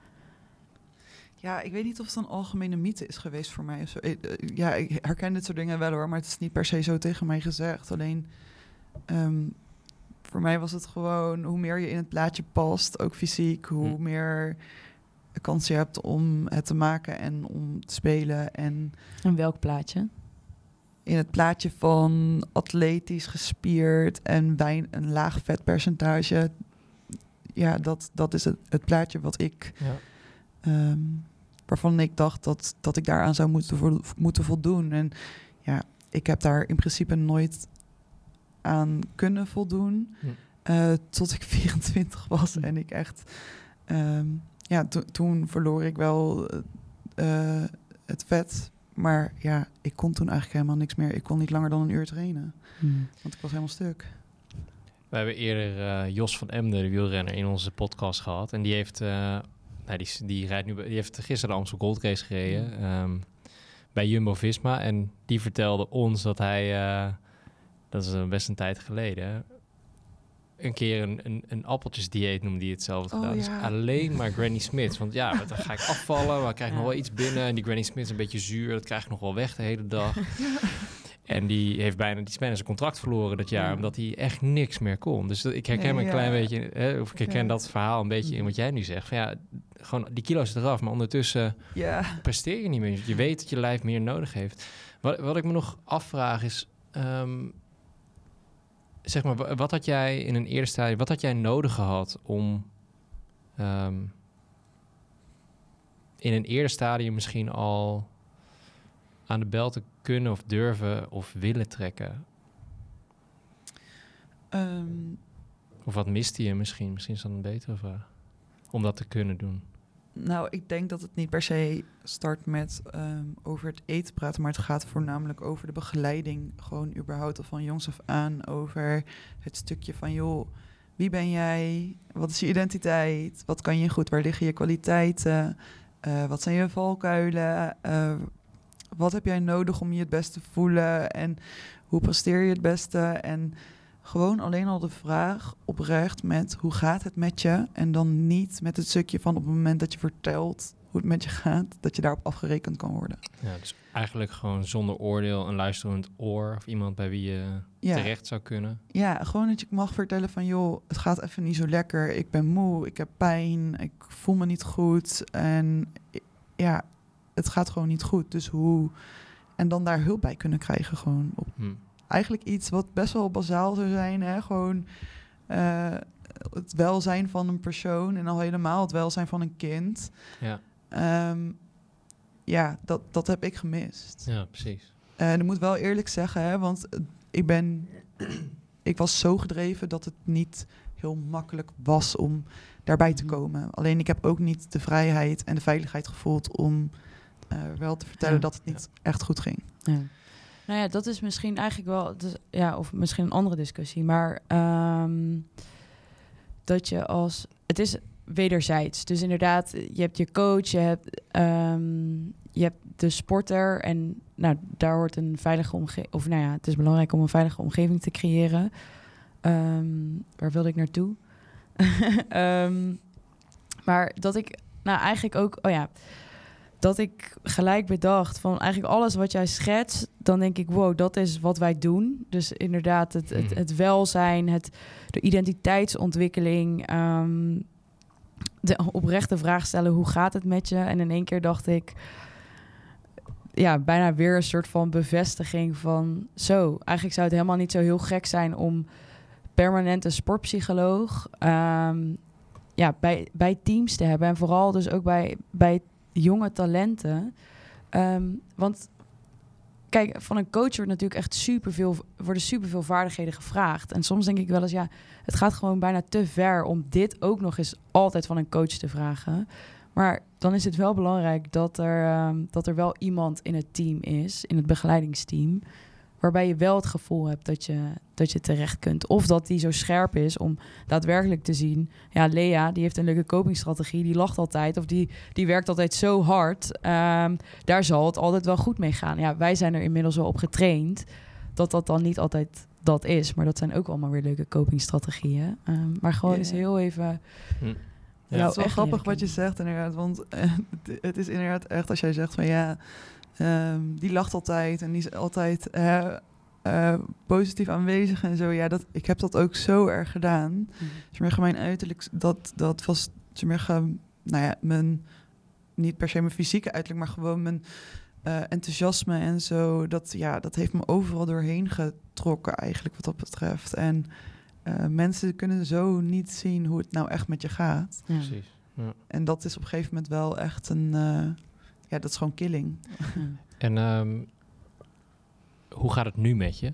Ja, ik weet niet of het een algemene mythe is geweest voor mij. Eh, Ja, ik herken dit soort dingen wel hoor, maar het is niet per se zo tegen mij gezegd. Alleen ehm, voor mij was het gewoon hoe meer je in het plaatje past, ook fysiek, hoe Hm. meer kans je hebt om het te maken en om te spelen. En En welk plaatje? in het plaatje van atletisch, gespierd en wijn, een laag vetpercentage. Ja, dat, dat is het, het plaatje wat ik Ja. Ehm, waarvan ik dacht dat, dat ik daaraan zou moeten, vo- moeten voldoen. En ja, ik heb daar in principe nooit aan kunnen voldoen. Hm. eh, tot ik 24 was. En ik echt... ehm, ja, to- toen verloor ik wel eh, het vet. Maar ja, ik kon toen eigenlijk helemaal niks meer. Ik kon niet langer dan een uur trainen. Want ik was helemaal stuk. We hebben eerder eh, Jos van Emden, de wielrenner, in onze podcast gehad. En die heeft, eh, nou, die, die, rijdt nu, bij- die heeft gisteren de Amstel Gold Race gereden ehm, bij Jumbo-Visma. En die vertelde ons dat hij, dat is eh, best een tijd geleden, een keer een, een, een appeltjesdieet noemde hij het zelf. Oh, gedaan. Dus alleen maar Granny Smith. Want ja, dan ga ik afvallen, maar ik krijg nog wel iets binnen. En die Granny Smith is een beetje zuur, dat krijg ik nog wel weg de hele dag. En die heeft bijna, die is bijna zijn contract verloren dat jaar, Ja. omdat hij echt niks meer kon. Dus dat, ik herken Nee, me een klein beetje, hè, of ik herken dat verhaal een beetje in wat jij nu zegt. Van ja, gewoon die kilo's eraf, maar ondertussen Ja. presteer je niet meer. Je weet dat je lijf meer nodig heeft. Wat, wat ik me nog afvraag is, ehm, zeg maar, wa- wat had jij in een eerder stadium, wat had jij nodig gehad om ehm, in een eerder stadium misschien al aan de bel te kunnen of durven of willen trekken? Ehm, Of wat miste je misschien? Misschien is dat een betere vraag. Om dat te kunnen doen. Nou, ik denk dat het niet per se start met ehm, over het eten praten, maar het gaat voornamelijk over de begeleiding. Gewoon überhaupt al van jongs af aan over het stukje van joh, wie ben jij? Wat is je identiteit? Wat kan je goed? Waar liggen je kwaliteiten? Eh, wat zijn je valkuilen? Eh, wat heb jij nodig om je het beste te voelen? En hoe presteer je het beste? En gewoon alleen al de vraag oprecht met hoe gaat het met je? En dan niet met het stukje van op het moment dat je vertelt hoe het met je gaat, dat je daarop afgerekend kan worden. Ja, dus eigenlijk gewoon zonder oordeel een luisterend oor of iemand bij wie je Ja. terecht zou kunnen. Ja, gewoon dat je mag vertellen van joh, het gaat even niet zo lekker. Ik ben moe, ik heb pijn, ik voel me niet goed. En ja, het gaat gewoon niet goed. Dus hoe. En dan daar hulp bij kunnen krijgen. Gewoon op Hm. Eigenlijk iets wat best wel bazaal zou zijn. Hè? Gewoon eh, het welzijn van een persoon en al helemaal het welzijn van een kind. Ja. Ehm, ja, dat, dat heb ik gemist. ja, precies. En ik moet wel eerlijk zeggen, hè, want eh, ik ben, ik was zo gedreven dat het niet heel makkelijk was om daarbij te komen. Alleen ik heb ook niet de vrijheid en de veiligheid gevoeld om eh, wel te vertellen Ja. dat het niet echt goed ging. Ja. Nou ja, dat is misschien eigenlijk wel, ja, of misschien een andere discussie, maar ehm, dat je als, het is wederzijds. Dus inderdaad, je hebt je coach, je hebt, ehm, je hebt de sporter en nou, daar hoort een veilige omgeving, of nou ja, het is belangrijk om een veilige omgeving te creëren. Ehm, waar wilde ik naartoe? Maar dat ik, nou eigenlijk ook, oh ja, dat ik gelijk bedacht van eigenlijk alles wat jij schetst, dan denk ik, wow, dat is wat wij doen. Dus inderdaad, het, het, Mhm. het welzijn, het, de identiteitsontwikkeling, ehm, de oprechte vraag stellen, hoe gaat het met je? En in één keer dacht ik, ja, bijna weer een soort van bevestiging van, zo, eigenlijk zou het helemaal niet zo heel gek zijn om permanent een sportpsycholoog ehm, ja, bij, bij teams te hebben. En vooral dus ook bij, bij jonge talenten. Ehm, want kijk, van een coach wordt natuurlijk echt superveel, worden superveel vaardigheden gevraagd. En soms denk ik wel eens, ja, het gaat gewoon bijna te ver om dit ook nog eens altijd van een coach te vragen. Maar dan is het wel belangrijk dat er, ehm, dat er wel iemand in het team is, in het begeleidingsteam, waarbij je wel het gevoel hebt dat je, dat je terecht kunt. Of dat die zo scherp is om daadwerkelijk te zien. Ja, Lea, die heeft een leuke copingstrategie, die lacht altijd of die, die werkt altijd zo hard. Ehm, daar zal het altijd wel goed mee gaan. Ja, wij zijn er inmiddels wel op getraind dat dat dan niet altijd dat is. Maar dat zijn ook allemaal weer leuke copingstrategieën. Um, maar gewoon Ja. eens heel even... Hm. Ja, het is wel grappig wat je zegt inderdaad. Want het is inderdaad echt als jij zegt van ja, ehm, die lacht altijd en die is altijd eh, eh, positief aanwezig en zo. Ja, dat, ik heb dat ook zo erg gedaan. Zeg mijn uiterlijk, dat, dat was zeg maar, ge- nou ja, mijn, niet per se mijn fysieke uiterlijk, maar gewoon mijn eh, enthousiasme en zo. Dat, ja, dat heeft me overal doorheen getrokken eigenlijk wat dat betreft. En eh, mensen kunnen zo niet zien hoe het nou echt met je gaat. Ja. Precies. Ja. En dat is op een gegeven moment wel echt een... ja, dat is gewoon killing. Ja. En ehm, hoe gaat het nu met je?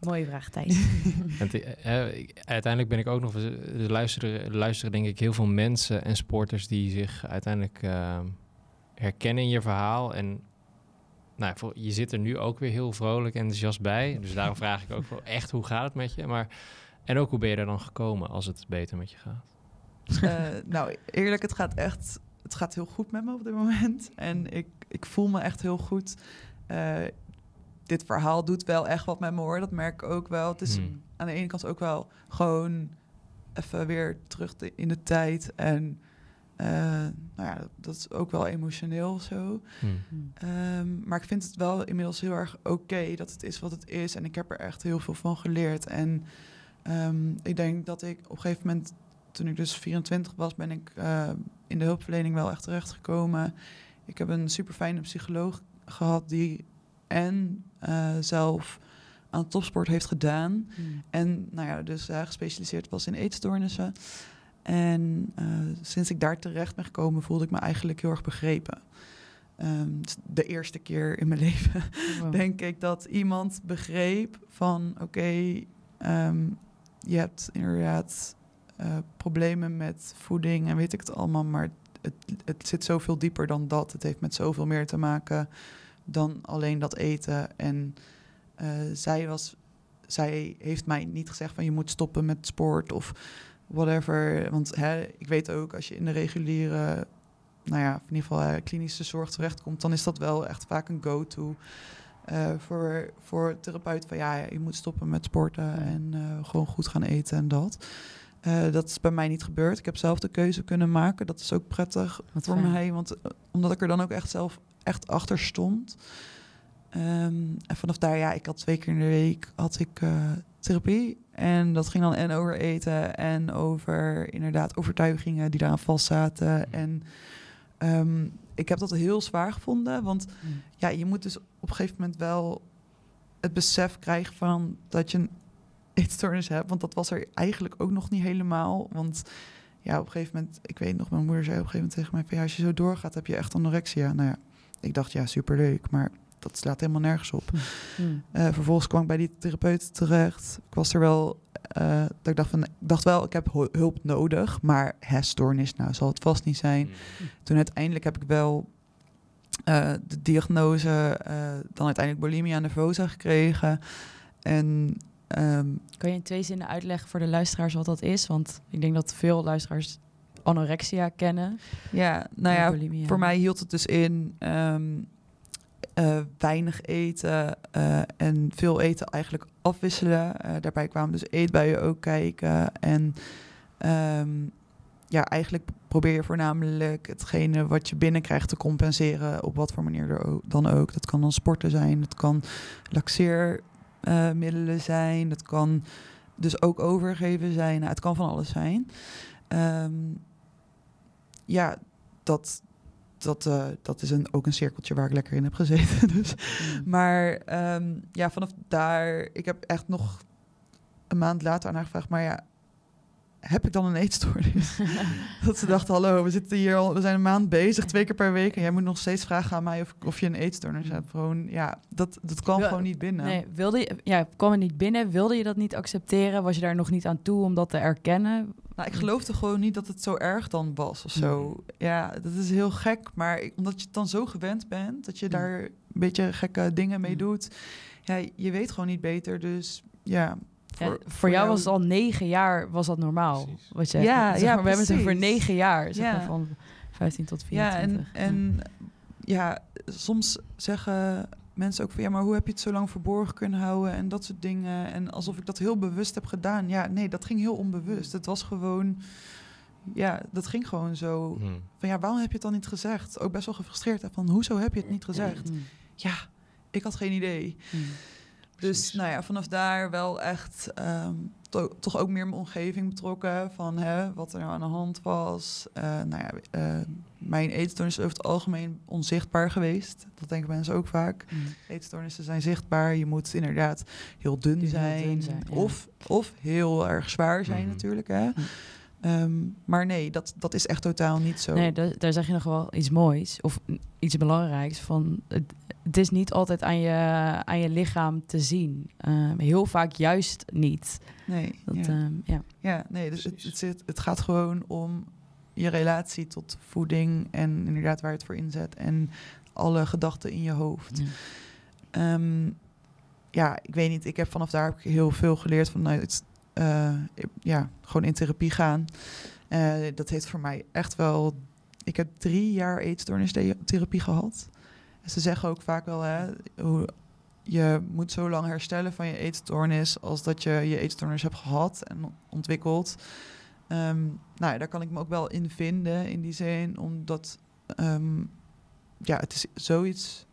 Mooie vraag, Thijs. Want, eh, eh, uiteindelijk ben ik ook nog... Er luisteren, er luisteren denk ik heel veel mensen en sporters... die zich uiteindelijk ehm, herkennen in je verhaal. En nou, voor, je zit er nu ook weer heel vrolijk en enthousiast bij. Dus daarom vraag ik ook wel echt hoe gaat het met je? Maar, en ook hoe ben je er dan gekomen als het beter met je gaat? Eh, nou, eerlijk, het gaat echt... Het gaat heel goed met me op dit moment. En ik, ik voel me echt heel goed. Eh, dit verhaal doet wel echt wat met me hoor. Dat merk ik ook wel. Het is Hmm. aan de ene kant ook wel gewoon even weer terug te- in de tijd. En eh, nou ja, dat is ook wel emotioneel zo. Hm. Ehm, maar ik vind het wel inmiddels heel erg oké dat het is wat het is. En ik heb er echt heel veel van geleerd. En ehm, ik denk dat ik op een gegeven moment, toen ik dus 24 was, ben ik eh, in de hulpverlening wel echt terechtgekomen. Ik heb een super fijne psycholoog gehad die en eh, zelf aan topsport heeft gedaan. Hmm. En nou ja, dus eh, gespecialiseerd was in eetstoornissen. En eh, sinds ik daar terecht ben gekomen, voelde ik me eigenlijk heel erg begrepen. Ehm, de eerste keer in mijn leven Wow. denk ik dat iemand begreep van oké, ehm, je hebt inderdaad eh, problemen met voeding en weet ik het allemaal, maar het, het zit zoveel dieper dan dat. Het heeft met zoveel meer te maken dan alleen dat eten. En eh, zij was, zij heeft mij niet gezegd van je moet stoppen met sport of whatever. Want hè, ik weet ook als je in de reguliere, nou ja, in ieder geval eh, klinische zorg terechtkomt, dan is dat wel echt vaak een go-to. voor, voor therapeut van ja, je moet stoppen met sporten en gewoon goed gaan eten en dat. Eh, dat is bij mij niet gebeurd. Ik heb zelf de keuze kunnen maken. Dat is ook prettig Wat voor fijn. mij, want eh, omdat ik er dan ook echt zelf echt achter stond. Ehm, en vanaf daar, ja, ik had twee keer in de week had ik eh, therapie. En dat ging dan en over eten en over inderdaad overtuigingen die daaraan vastzaten. En ehm, ik heb dat heel zwaar gevonden, want Hmm. ja, je moet dus op een gegeven moment wel het besef krijgen van dat je eetstoornis hebt. Want dat was er eigenlijk ook nog niet helemaal. Want ja, op een gegeven moment, ik weet nog, mijn moeder zei op een gegeven moment tegen mij: van, ja, als je zo doorgaat, heb je echt anorexia. Nou ja, ik dacht ja, superleuk, maar dat slaat helemaal nergens op. Hmm. Eh, vervolgens kwam ik bij die therapeut terecht. Ik was er wel, eh, dat ik dacht van, ik dacht wel, ik heb hu- hulp nodig, maar hè, stoornis, nou zal het vast niet zijn. Toen uiteindelijk heb ik wel eh, de diagnose, eh, dan uiteindelijk bulimia nervosa gekregen. En ehm, Kan je in twee zinnen uitleggen voor de luisteraars wat dat is? Want ik denk dat veel luisteraars anorexia kennen. ja, nou ja, bulimia. voor mij hield het dus in ehm, eh, weinig eten eh, en veel eten eigenlijk afwisselen. Eh, daarbij kwamen dus eetbuien ook kijken. En ehm, ja, eigenlijk probeer je voornamelijk hetgene wat je binnenkrijgt te compenseren op wat voor manier er dan ook. Dat kan dan sporten zijn, het kan laxeermiddelen zijn, dat kan dus ook overgeven zijn. Nou, het kan van alles zijn. Ehm, ja, dat, dat, eh, dat is een, ook een cirkeltje waar ik lekker in heb gezeten. Dus. Hmm. Maar ehm, ja, vanaf daar, ik heb echt nog een maand later aan haar gevraagd, maar ja, heb ik dan een eetstoornis? dat ze dacht, hallo, we zitten hier al, we zijn een maand bezig, twee keer per week, en jij moet nog steeds vragen aan mij of, of je een eetstoornis hebt. Gewoon, ja, dat, dat kwam gewoon niet binnen. Nee, wilde je, ja, kwam het niet binnen? Wilde je dat niet accepteren? Was je daar nog niet aan toe om dat te erkennen? Nou, ik geloofde gewoon niet dat het zo erg dan was of zo. Ja, dat is heel gek. Maar ik- omdat je het dan zo gewend bent, dat je Mm. daar een beetje gekke dingen mee Mm. doet. Ja, je weet gewoon niet beter. Dus ja. Ja, voor, jou was het al negen jaar was dat normaal. Precies. Wat je, Ja, zeg ja, maar, we hebben het over precies. negen jaar. Zeg Ja. maar, van 15 tot Ja, 24. en, en ja, soms zeggen mensen ook van ja, maar hoe heb je het zo lang verborgen kunnen houden en dat soort dingen. En alsof ik dat heel bewust heb gedaan. Ja, nee, dat ging heel onbewust. Het was gewoon, ja, dat ging gewoon zo. Mhm. Van ja, waarom heb je het dan niet gezegd? Ook best wel gefrustreerd. Van hoezo heb je het niet gezegd? Mm, Ja, ik had geen idee. mm. Dus nou ja, vanaf daar wel echt ehm, to- toch ook meer mijn omgeving betrokken van hè, wat er nou aan de hand was. Eh, nou ja, eh, mijn eetstoornis is over het algemeen onzichtbaar geweest. Dat denken mensen ook vaak. Mm. Eetstoornissen zijn zichtbaar. Je moet inderdaad heel dun Heel zijn. dun zijn, ja. of, of heel erg zwaar zijn Mhm. natuurlijk. Hè? Mm. Ehm, maar nee, dat, dat is echt totaal niet zo. Nee, da- daar zeg je nog wel iets moois of iets belangrijks. Van, het, het is niet altijd aan je, aan je lichaam te zien. Ehm, heel vaak juist niet. nee Dat, ja. ehm, ja. Ja, nee, dus het, het, zit, het gaat gewoon om je relatie tot voeding en inderdaad waar je het voor inzet en alle gedachten in je hoofd. Ja. Ehm, ja, ik weet niet, ik heb vanaf daar heb ik heel veel geleerd vanuit, eh, ja, gewoon in therapie gaan. Eh, dat heeft voor mij echt wel, ik heb drie jaar eetstoornistherapie gehad. Ze zeggen ook vaak wel, hè, hoe, je moet zo lang herstellen van je eetstoornis als dat je je eetstoornis hebt gehad en ontwikkeld. Ehm, nou ja, daar kan ik me ook wel in vinden in die zin, omdat ehm, ja, het is zoiets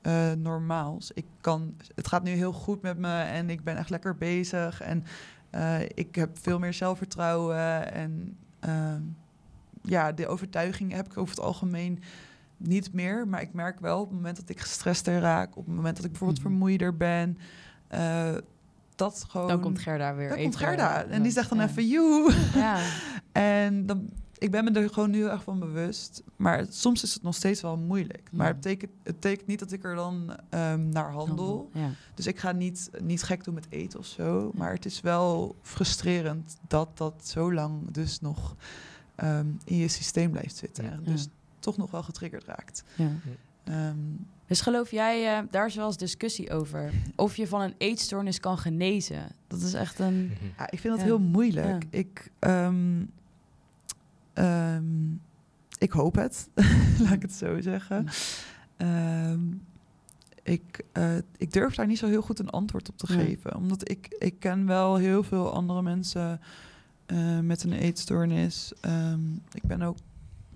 eh, normaals. Ik kan, het gaat nu heel goed met me en ik ben echt lekker bezig en eh, ik heb veel meer zelfvertrouwen en ehm, ja, de overtuiging heb ik over het algemeen niet meer. Maar ik merk wel op het moment dat ik gestrester raak, op het moment dat ik bijvoorbeeld Mhm. vermoeider ben, eh, dat gewoon. Dan komt Gerda weer. Dan even, komt Gerda en die zegt dan ja. even joe. Ja. En dan, ik ben me er gewoon nu erg van bewust. Maar soms is het nog steeds wel moeilijk. Maar het betekent, het betekent niet dat ik er dan ehm, naar handel. Ja. Dus ik ga niet, niet gek doen met eten of zo. Maar het is wel frustrerend dat dat zo lang dus nog ehm, in je systeem blijft zitten. Dus toch nog wel getriggerd raakt. Ja. Ehm, Dus geloof jij, eh, daar is wel eens discussie over, of je van een eetstoornis kan genezen? Dat is echt een... Mhm. Ja, ik vind dat Ja. heel moeilijk. Ja. Ik, ehm, ehm, ik hoop het, laat ik het zo zeggen. Ehm, ik, eh, ik durf daar niet zo heel goed een antwoord op te geven. Omdat ik, ik ken wel heel veel andere mensen eh, met een eetstoornis. Ehm, ik ben ook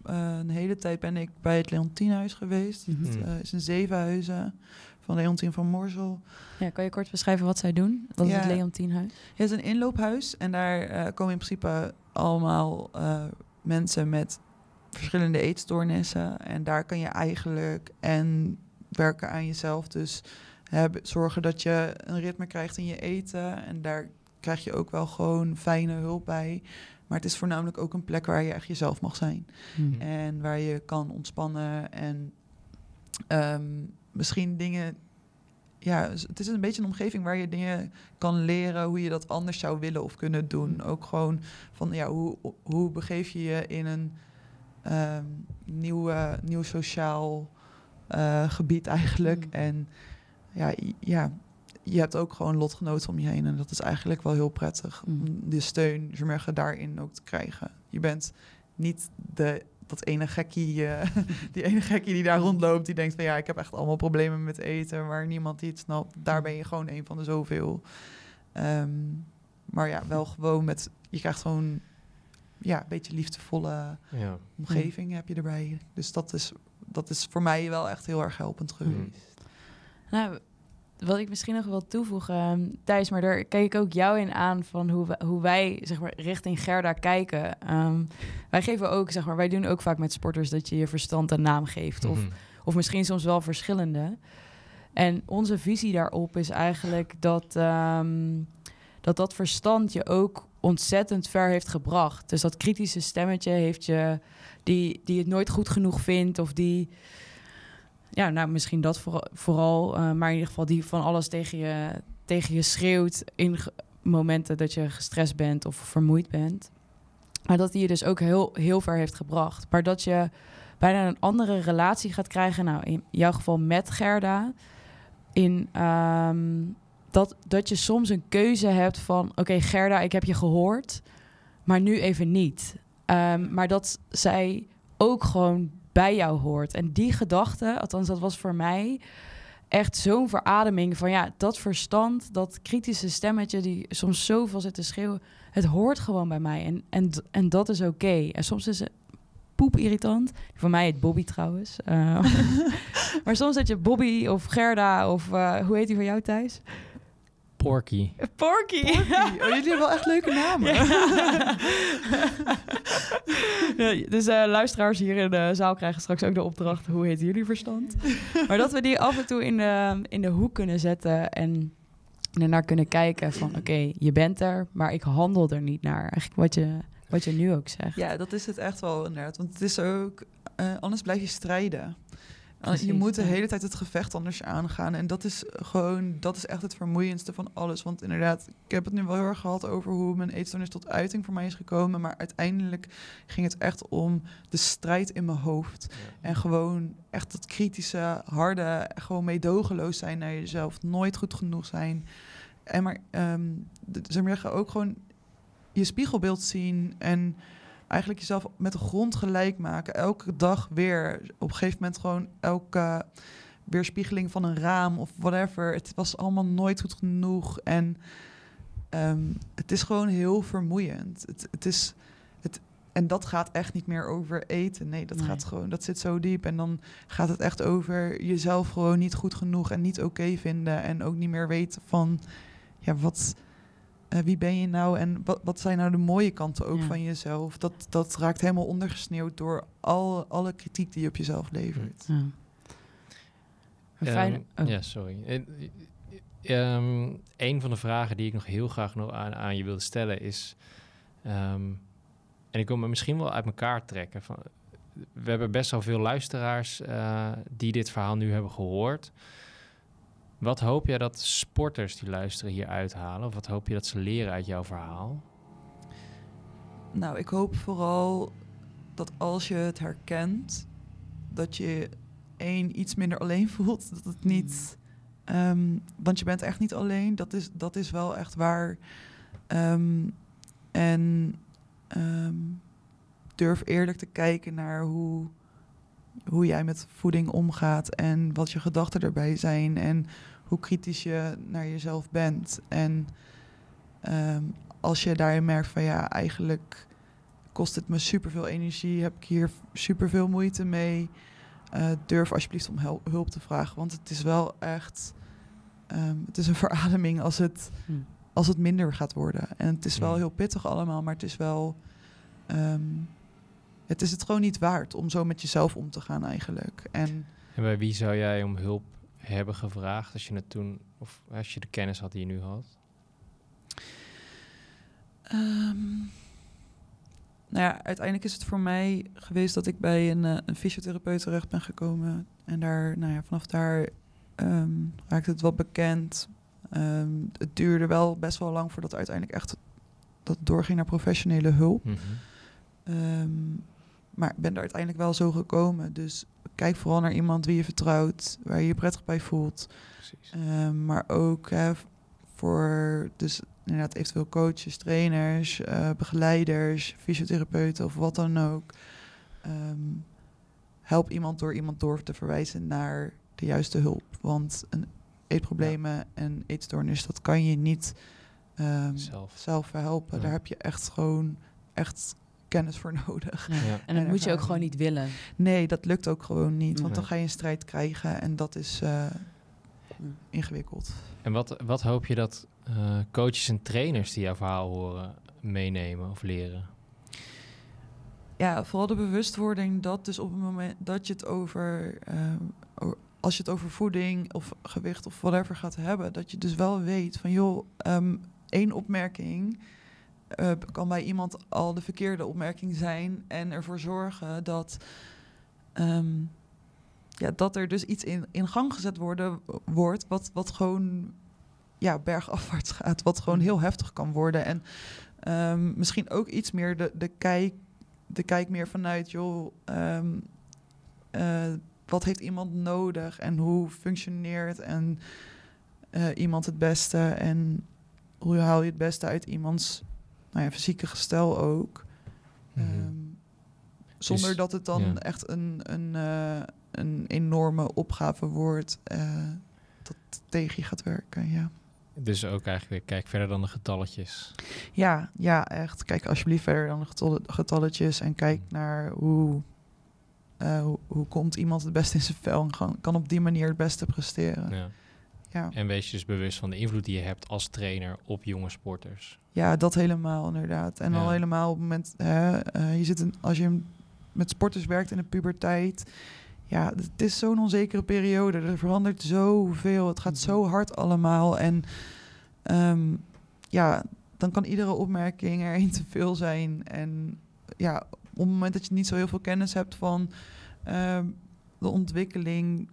een hele tijd ben ik bij het Leontienhuis geweest. Mhm. Het eh, is een zevenhuizen van Leontien van Morsel. Ja, kan je kort beschrijven wat zij doen? Wat is het Leontienhuis? Het is een inloophuis en daar eh, komen in principe allemaal eh, mensen met verschillende eetstoornissen. En daar kan je eigenlijk en werken aan jezelf. Dus zorgen dat je een ritme krijgt in je eten. En daar krijg je ook wel gewoon fijne hulp bij. Maar het is voornamelijk ook een plek waar je echt jezelf mag zijn. Hm. En waar je kan ontspannen en ehm, misschien dingen. Ja, het is een beetje een omgeving waar je dingen kan leren hoe je dat anders zou willen of kunnen doen. Ook gewoon van ja, hoe, hoe begeef je je in een ehm, nieuwe, nieuw sociaal eh, gebied eigenlijk. Mm. En ja, ja, je hebt ook gewoon lotgenoten om je heen. En dat is eigenlijk wel heel prettig. Mm. Om de steun, Jemerge, daarin ook te krijgen. Je bent niet de, dat ene gekkie, eh, die ene gekkie die daar rondloopt. Die denkt van ja, ik heb echt allemaal problemen met eten. Maar niemand die het snapt. Daar ben je gewoon een van de zoveel. Ehm, maar ja, wel gewoon met... Je krijgt gewoon ja, een beetje liefdevolle Ja. omgeving heb je erbij. Dus dat is, dat is voor mij wel echt heel erg helpend Mhm. geweest. Nou, wat ik misschien nog wil toevoegen, ehm, Thijs, maar daar kijk ik ook jou in aan van hoe, we- hoe wij zeg maar, richting Gerda kijken. Ehm, wij geven ook, zeg maar, wij doen ook vaak met sporters dat je je verstand een naam geeft. Of, Mhm. of misschien soms wel verschillende. En onze visie daarop is eigenlijk dat ehm, dat, dat verstand je ook ontzettend ver heeft gebracht. Dus dat kritische stemmetje heeft je, die, die het nooit goed genoeg vindt of die ja, nou misschien dat vooral, eh, maar in ieder geval die van alles tegen je, tegen je schreeuwt in momenten dat je gestrest bent of vermoeid bent. Maar dat die je dus ook heel, heel ver heeft gebracht. Maar dat je bijna een andere relatie gaat krijgen. Nou, in jouw geval met Gerda. In ehm, dat, dat je soms een keuze hebt van... Oké, Gerda, ik heb je gehoord, maar nu even niet. Ehm, maar dat zij ook gewoon bij jou hoort. En die gedachte, althans dat was voor mij echt zo'n verademing van ja, dat verstand, dat kritische stemmetje die soms zoveel zit te schreeuwen, het hoort gewoon bij mij en, en, en dat is oké. En soms is het poep irritant. Voor mij het Bobby trouwens. Uh, maar soms zet je Bobby of Gerda of uh, hoe heet die van jou Thijs? Porky. Porky. Porky. Oh, jullie hebben wel echt leuke namen. Ja. dus uh, luisteraars hier in de zaal krijgen straks ook de opdracht... hoe heet jullie verstand? maar dat we die af en toe in de, in de hoek kunnen zetten... en ernaar kunnen kijken van... oké, je bent er, maar ik handel er niet naar. Eigenlijk wat je, wat je nu ook zegt. Ja, dat is het echt wel inderdaad. Want het is ook... Uh, anders blijf je strijden. Precies, je moet de ja. hele tijd het gevecht anders aangaan. En dat is gewoon, dat is echt het vermoeiendste van alles. Want inderdaad, ik heb het nu wel heel erg gehad over hoe mijn eetstoornis tot uiting voor mij is gekomen. Maar uiteindelijk ging het echt om de strijd in mijn hoofd. En gewoon echt dat kritische, harde, gewoon meedogenloos zijn naar jezelf. Nooit goed genoeg zijn. En maar, um, zeg maar ook gewoon je spiegelbeeld zien en eigenlijk jezelf met de grond gelijk maken. Elke dag weer. Op een gegeven moment gewoon elke weerspiegeling van een raam of whatever. Het was allemaal nooit goed genoeg. En um, het is gewoon heel vermoeiend. Het, het is. Het, en dat gaat echt niet meer over eten. Nee, dat Nee. gaat gewoon. Dat zit zo diep. En dan gaat het echt over jezelf gewoon niet goed genoeg en niet oké vinden. En ook niet meer weten van ja, wat. Uh, wie ben je nou en wat, wat zijn nou de mooie kanten ook Ja. van jezelf? Dat, dat raakt helemaal ondergesneeuwd door al, alle kritiek die je op jezelf levert. Ja. Ehm, oh. Ja, sorry. Eh, eh, ehm, een van de vragen die ik nog heel graag nog aan, aan je wilde stellen is... ehm, en ik wil me misschien wel uit elkaar trekken. Van, we hebben best wel veel luisteraars eh, die dit verhaal nu hebben gehoord. Wat hoop jij dat sporters die luisteren hier uithalen? Of wat hoop je dat ze leren uit jouw verhaal? Nou, ik hoop vooral dat als je het herkent, dat je één iets minder alleen voelt. Dat het niet. ehm, want je bent echt niet alleen. Dat is, dat is wel echt waar. Ehm, en ehm, durf eerlijk te kijken naar hoe, hoe jij met voeding omgaat en wat je gedachten erbij zijn en hoe kritisch je naar jezelf bent. En ehm, als je daarin merkt van ja, eigenlijk kost het me superveel energie, heb ik hier superveel moeite mee. eh, durf alsjeblieft om hulp te vragen, want het is wel echt, ehm, het is een verademing als het, Hm. als het minder gaat worden. En het is wel heel pittig allemaal, maar het is wel, ehm, het is het gewoon niet waard om zo met jezelf om te gaan eigenlijk. En En bij wie zou jij om hulp hebben gevraagd als je het toen, of als je de kennis had die je nu had? Ehm, nou ja, uiteindelijk is het voor mij geweest dat ik bij een, eh, een fysiotherapeut terecht ben gekomen. En daar, nou ja, vanaf daar ehm, raakte het wel bekend. Ehm, het duurde wel best wel lang voordat uiteindelijk echt dat doorging naar professionele hulp. Mhm. Maar ik ben er uiteindelijk wel zo gekomen. Dus kijk vooral naar iemand wie je vertrouwt, waar je je prettig bij voelt. Precies. Ehm, maar ook hè, voor dus inderdaad eventueel coaches, trainers, eh, begeleiders, fysiotherapeuten of wat dan ook. Ehm, help iemand door iemand door te verwijzen naar de juiste hulp. Want een eetproblemen en eetstoornis, dat kan je niet ehm, Zelf. zelf verhelpen. Ja. Daar heb je echt gewoon echt kennis voor nodig. Ja. Ja. En dat En moet je ook gewoon niet willen. Nee, dat lukt ook gewoon niet. Want dan ga je een strijd krijgen en dat is eh, ingewikkeld. En wat, wat hoop je dat eh, coaches en trainers die jouw verhaal horen meenemen of leren? Ja, vooral de bewustwording dat dus op het moment dat je het over, eh, als je het over voeding of gewicht of whatever gaat hebben, dat je dus wel weet van joh, ehm, één opmerking eh, kan bij iemand al de verkeerde opmerking zijn en ervoor zorgen dat, ehm, ja, dat er dus iets in, in gang gezet worden, wordt wat, wat gewoon ja, bergafwaarts gaat, wat gewoon heel heftig kan worden. En Ehm, misschien ook iets meer de, de, kijk, de kijk meer vanuit, joh, ehm, eh, wat heeft iemand nodig en hoe functioneert en eh, iemand het beste en hoe haal je het beste uit iemands nou ja, fysieke gestel ook. Mhm. Ehm, zonder Dus- dat het dan ja. echt een, een, eh, een enorme opgave wordt eh, dat tegen je gaat werken. Ja. Dus ook eigenlijk, kijk verder dan de getalletjes. Ja, ja, echt. Kijk alsjeblieft verder dan de getalle- getalletjes en kijk naar hoe, eh, hoe, hoe komt iemand het beste in zijn vel en kan, kan op die manier het beste presteren. Ja, Ja. ja. En wees je dus bewust van de invloed die je hebt als trainer op jonge sporters. dat helemaal inderdaad. En Ja. al helemaal op het moment, hè, eh, je zit in, als je met sporters werkt in de puberteit, ja, het is zo'n onzekere periode. Er verandert zoveel. Het gaat zo hard allemaal. En ehm, ja, dan kan iedere opmerking er één te veel zijn. En ja, op het moment dat je niet zo heel veel kennis hebt van ehm, de ontwikkeling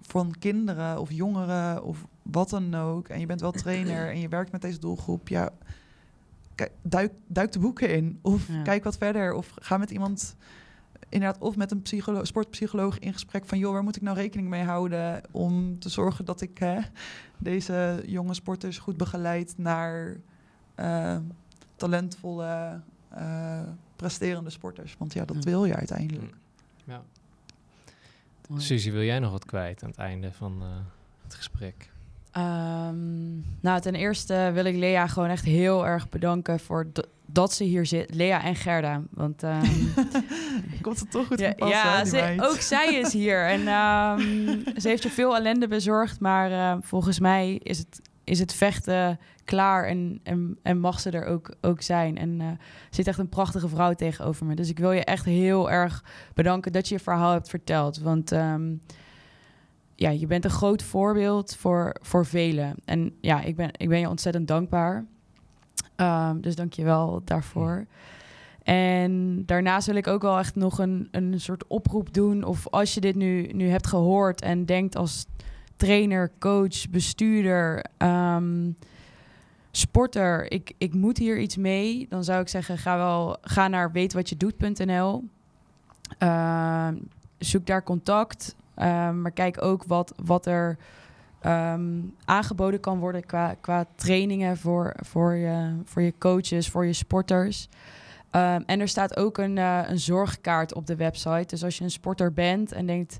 van kinderen of jongeren of wat dan ook. En je bent wel trainer en je werkt met deze doelgroep. Ja, kijk, duik, duik de boeken in. Of Ja. kijk wat verder. Of ga met iemand inderdaad of met een psycholo- sportpsycholoog in gesprek van joh, waar moet ik nou rekening mee houden om te zorgen dat ik hè, deze jonge sporters goed begeleid naar eh, talentvolle, eh, presterende sporters. Want ja, dat Ja. wil je uiteindelijk. Ja. Mooi. Suzy, wil jij nog wat kwijt aan het einde van eh, het gesprek? Ehm, nou, ten eerste wil ik Lea gewoon echt heel erg bedanken voor dat ze hier zit. Lea en Gerda. Want ehm, Komt het toch goed ja, van pas, ja, ze- ook zij is hier. En ehm, ze heeft je veel ellende bezorgd. Maar eh, volgens mij is het, is het vechten klaar en, en, en mag ze er ook, ook zijn. En eh, zit echt een prachtige vrouw tegenover me. Dus ik wil je echt heel erg bedanken dat je je verhaal hebt verteld. Want ehm, ja, je bent een groot voorbeeld voor, voor velen. En ja, ik ben, ik ben je ontzettend dankbaar. Ehm, dus dank je wel daarvoor. En daarnaast wil ik ook wel echt nog een, een soort oproep doen. Of als je dit nu, nu hebt gehoord en denkt als trainer, coach, bestuurder, ehm, sporter, ik, ik moet hier iets mee. Dan zou ik zeggen, ga, wel, ga naar weetwatjedoet.nl. Ehm, zoek daar contact. Ehm, maar kijk ook wat, wat er ehm, aangeboden kan worden qua, qua trainingen voor, voor, je, voor je coaches, voor je sporters. En er staat ook een, eh, een zorgkaart op de website. Dus als je een sporter bent en denkt...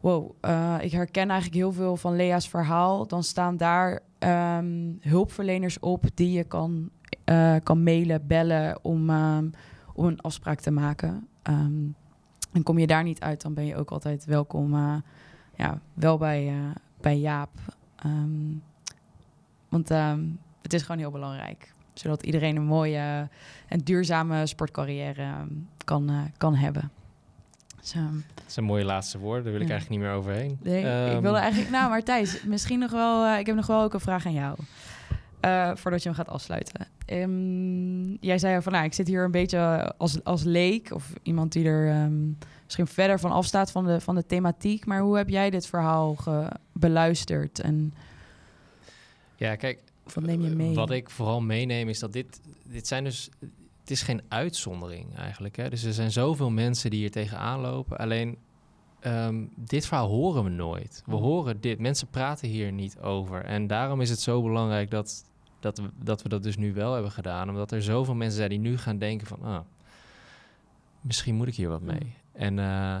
wow, eh, ik herken eigenlijk heel veel van Lea's verhaal... dan staan daar ehm, hulpverleners op die je kan, eh, kan mailen, bellen... om, ehm, om een afspraak te maken. Ehm, en kom je daar niet uit, dan ben je ook altijd welkom... eh, ja, wel bij, eh, bij Jaap. Want het is gewoon heel belangrijk zodat iedereen een mooie en duurzame sportcarrière kan, kan hebben. Ehm, Dat zijn mooie laatste woorden, daar wil ik Ja. eigenlijk niet meer overheen. nee, ik Ehm, wilde eigenlijk... Nou, maar Thijs, misschien nog wel... eh, ik heb nog wel ook een vraag aan jou. eh, voordat je hem gaat afsluiten. Ehm, jij zei al van, nou, ik zit hier een beetje als, als leek... of iemand die er ehm, misschien verder van afstaat van de, van de thematiek. Maar hoe heb jij dit verhaal beluisterd? En Ja, kijk, wat neem je mee? Wat ik vooral meeneem is dat dit, dit zijn dus, het is geen uitzondering eigenlijk. Hè? Dus er zijn zoveel mensen die hier tegenaan lopen. Alleen ehm, dit verhaal horen we nooit. We horen dit. Mensen praten hier niet over. En daarom is het zo belangrijk dat, dat, we, dat we dat dus nu wel hebben gedaan. Omdat er zoveel mensen zijn die nu gaan denken van, ah, misschien moet ik hier wat mee. En eh,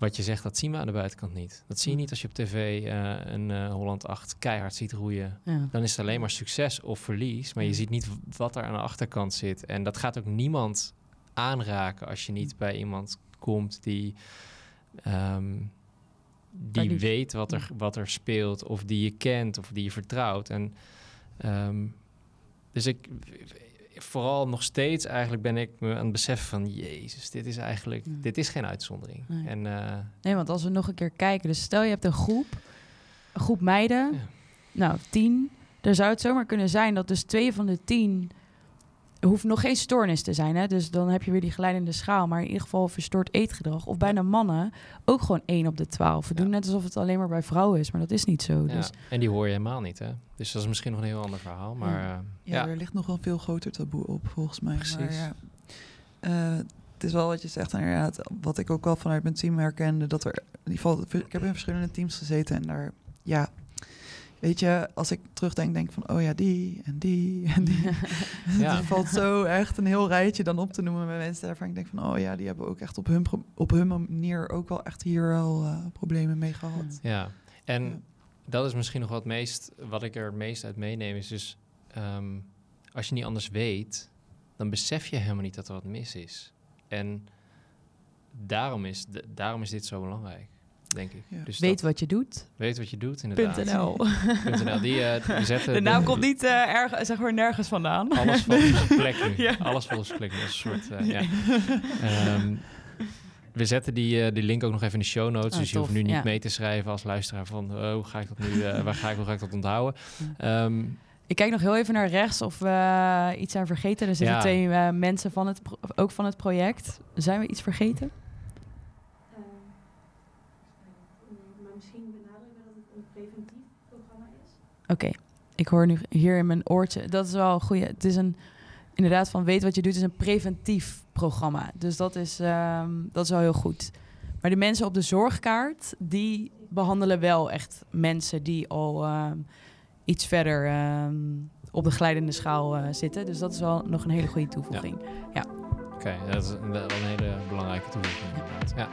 wat je zegt, dat zien we aan de buitenkant niet. Dat zie je niet als je op tv eh, een eh, Holland 8 keihard ziet roeien ja. dan is het alleen maar succes of verlies. Maar je ziet niet wat er aan de achterkant zit. En dat gaat ook niemand aanraken als je niet bij iemand komt die, ehm, die weet wat er, wat er speelt, of die je kent, of die je vertrouwt. En ehm, dus ik vooral nog steeds eigenlijk ben ik me aan het beseffen van Jezus, dit is eigenlijk, Ja. dit is geen uitzondering. Nee. En eh, Nee, want als we nog een keer kijken, dus stel je hebt een groep, een groep meiden, Ja. nou tien, dan zou het zomaar kunnen zijn dat dus twee van de tien er hoeft nog geen stoornis te zijn, hè? dus dan heb je weer die glijdende schaal. Maar in ieder geval verstoord eetgedrag. Of bijna mannen ook gewoon 1 op de 12. We Ja. doen net alsof het alleen maar bij vrouwen is, maar dat is niet zo. Ja, Dus En die hoor je helemaal niet, hè? Dus dat is misschien nog een heel ander verhaal. Maar eh, Ja, ja, er ligt nog een veel groter taboe op, volgens mij. Maar Precies. ja, eh, het is wel wat je zegt, inderdaad. Wat ik ook wel vanuit mijn team herkende, dat er in ieder geval, ik heb in verschillende teams gezeten en daar, ja, weet je, als ik terugdenk, denk ik van, oh ja, die en die en die. Ja. Er valt zo echt een heel rijtje dan op te noemen met mensen daarvan. Ik denk van, oh ja, die hebben ook echt op hun, op hun manier ook wel echt hier wel eh, problemen mee gehad. ja. En Ja. dat is misschien nog wat, meest, wat ik er het meest uit meeneem. Is dus, ehm, als je niet anders weet, dan besef je helemaal niet dat er wat mis is. En daarom is, daarom is dit zo belangrijk, denk ik. Ja. Dus weet dat- wat je doet. weet wat je doet, inderdaad. .nl. .nl. Die, eh, die zetten De naam komt niet eh, erg, zeg maar nergens vandaan. Alles valt op zijn plek nu. Ja. Alles valt op zijn plek nu. Dat is een soort, eh, ja. Ehm, we zetten die, eh, die link ook nog even in de show notes. Oh, dus je tof, hoeft nu niet ja. mee te schrijven als luisteraar van... oh, hoe ga ik dat nu, eh, waar ga ik, hoe ga ik dat onthouden? Ehm, Ik kijk nog heel even naar rechts of we iets zijn vergeten. Er zitten Ja. twee eh, mensen van het pro- ook van het project. Zijn we iets vergeten? maar misschien benadrukken dat het een preventief programma Oké, ik hoor nu hier in mijn oortje. Dat is wel een goede. Het is een inderdaad van weet wat je doet is een preventief programma. Dus dat is ehm, dat is wel heel goed. Maar de mensen op de zorgkaart die behandelen wel echt mensen die al ehm, iets verder ehm, op de glijdende schaal eh, zitten. Dus dat is wel nog een hele goede toevoeging. Oké, dat is een, wel een hele belangrijke toevoeging inderdaad. Ja.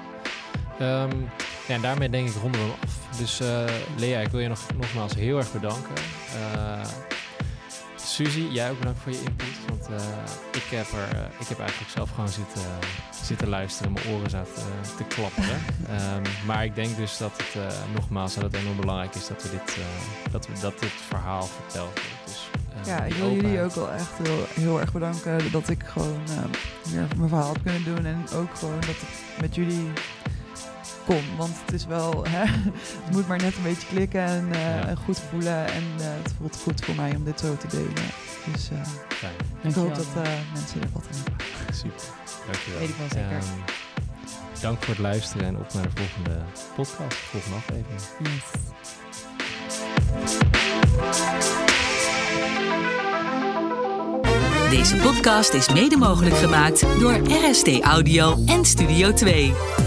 Ehm, ja, en daarmee denk ik ronden we hem af. Dus eh, Lea, ik wil je nog, nogmaals heel erg bedanken. Eh Suzy, jij ook bedankt voor je input. Want eh, ik, heb er, ik heb eigenlijk zelf gewoon zitten, zitten luisteren. Mijn oren zaten te klapperen. Ehm, maar ik denk dus dat het uh, nogmaals dat het enorm belangrijk is dat we dit, uh, dat we, dat dit verhaal verteld wordt. Dus, uh, Ja, ik wil jullie ook wel echt heel, heel erg bedanken dat ik gewoon uh, weer mijn verhaal heb kunnen doen. En ook gewoon dat ik met jullie kon. Want het is wel, hè, het moet maar net een beetje klikken en, uh, ja. en goed voelen. En uh, het voelt goed voor mij om dit zo te delen. Dus uh, ik hoop dat uh, mensen er wat aan hebben. Super, dankjewel. Weet ik wel zeker. Um, dank voor het luisteren en op naar de volgende podcast, de volgende aflevering. Yes. Deze podcast is mede mogelijk gemaakt door RST Audio en Studio 2.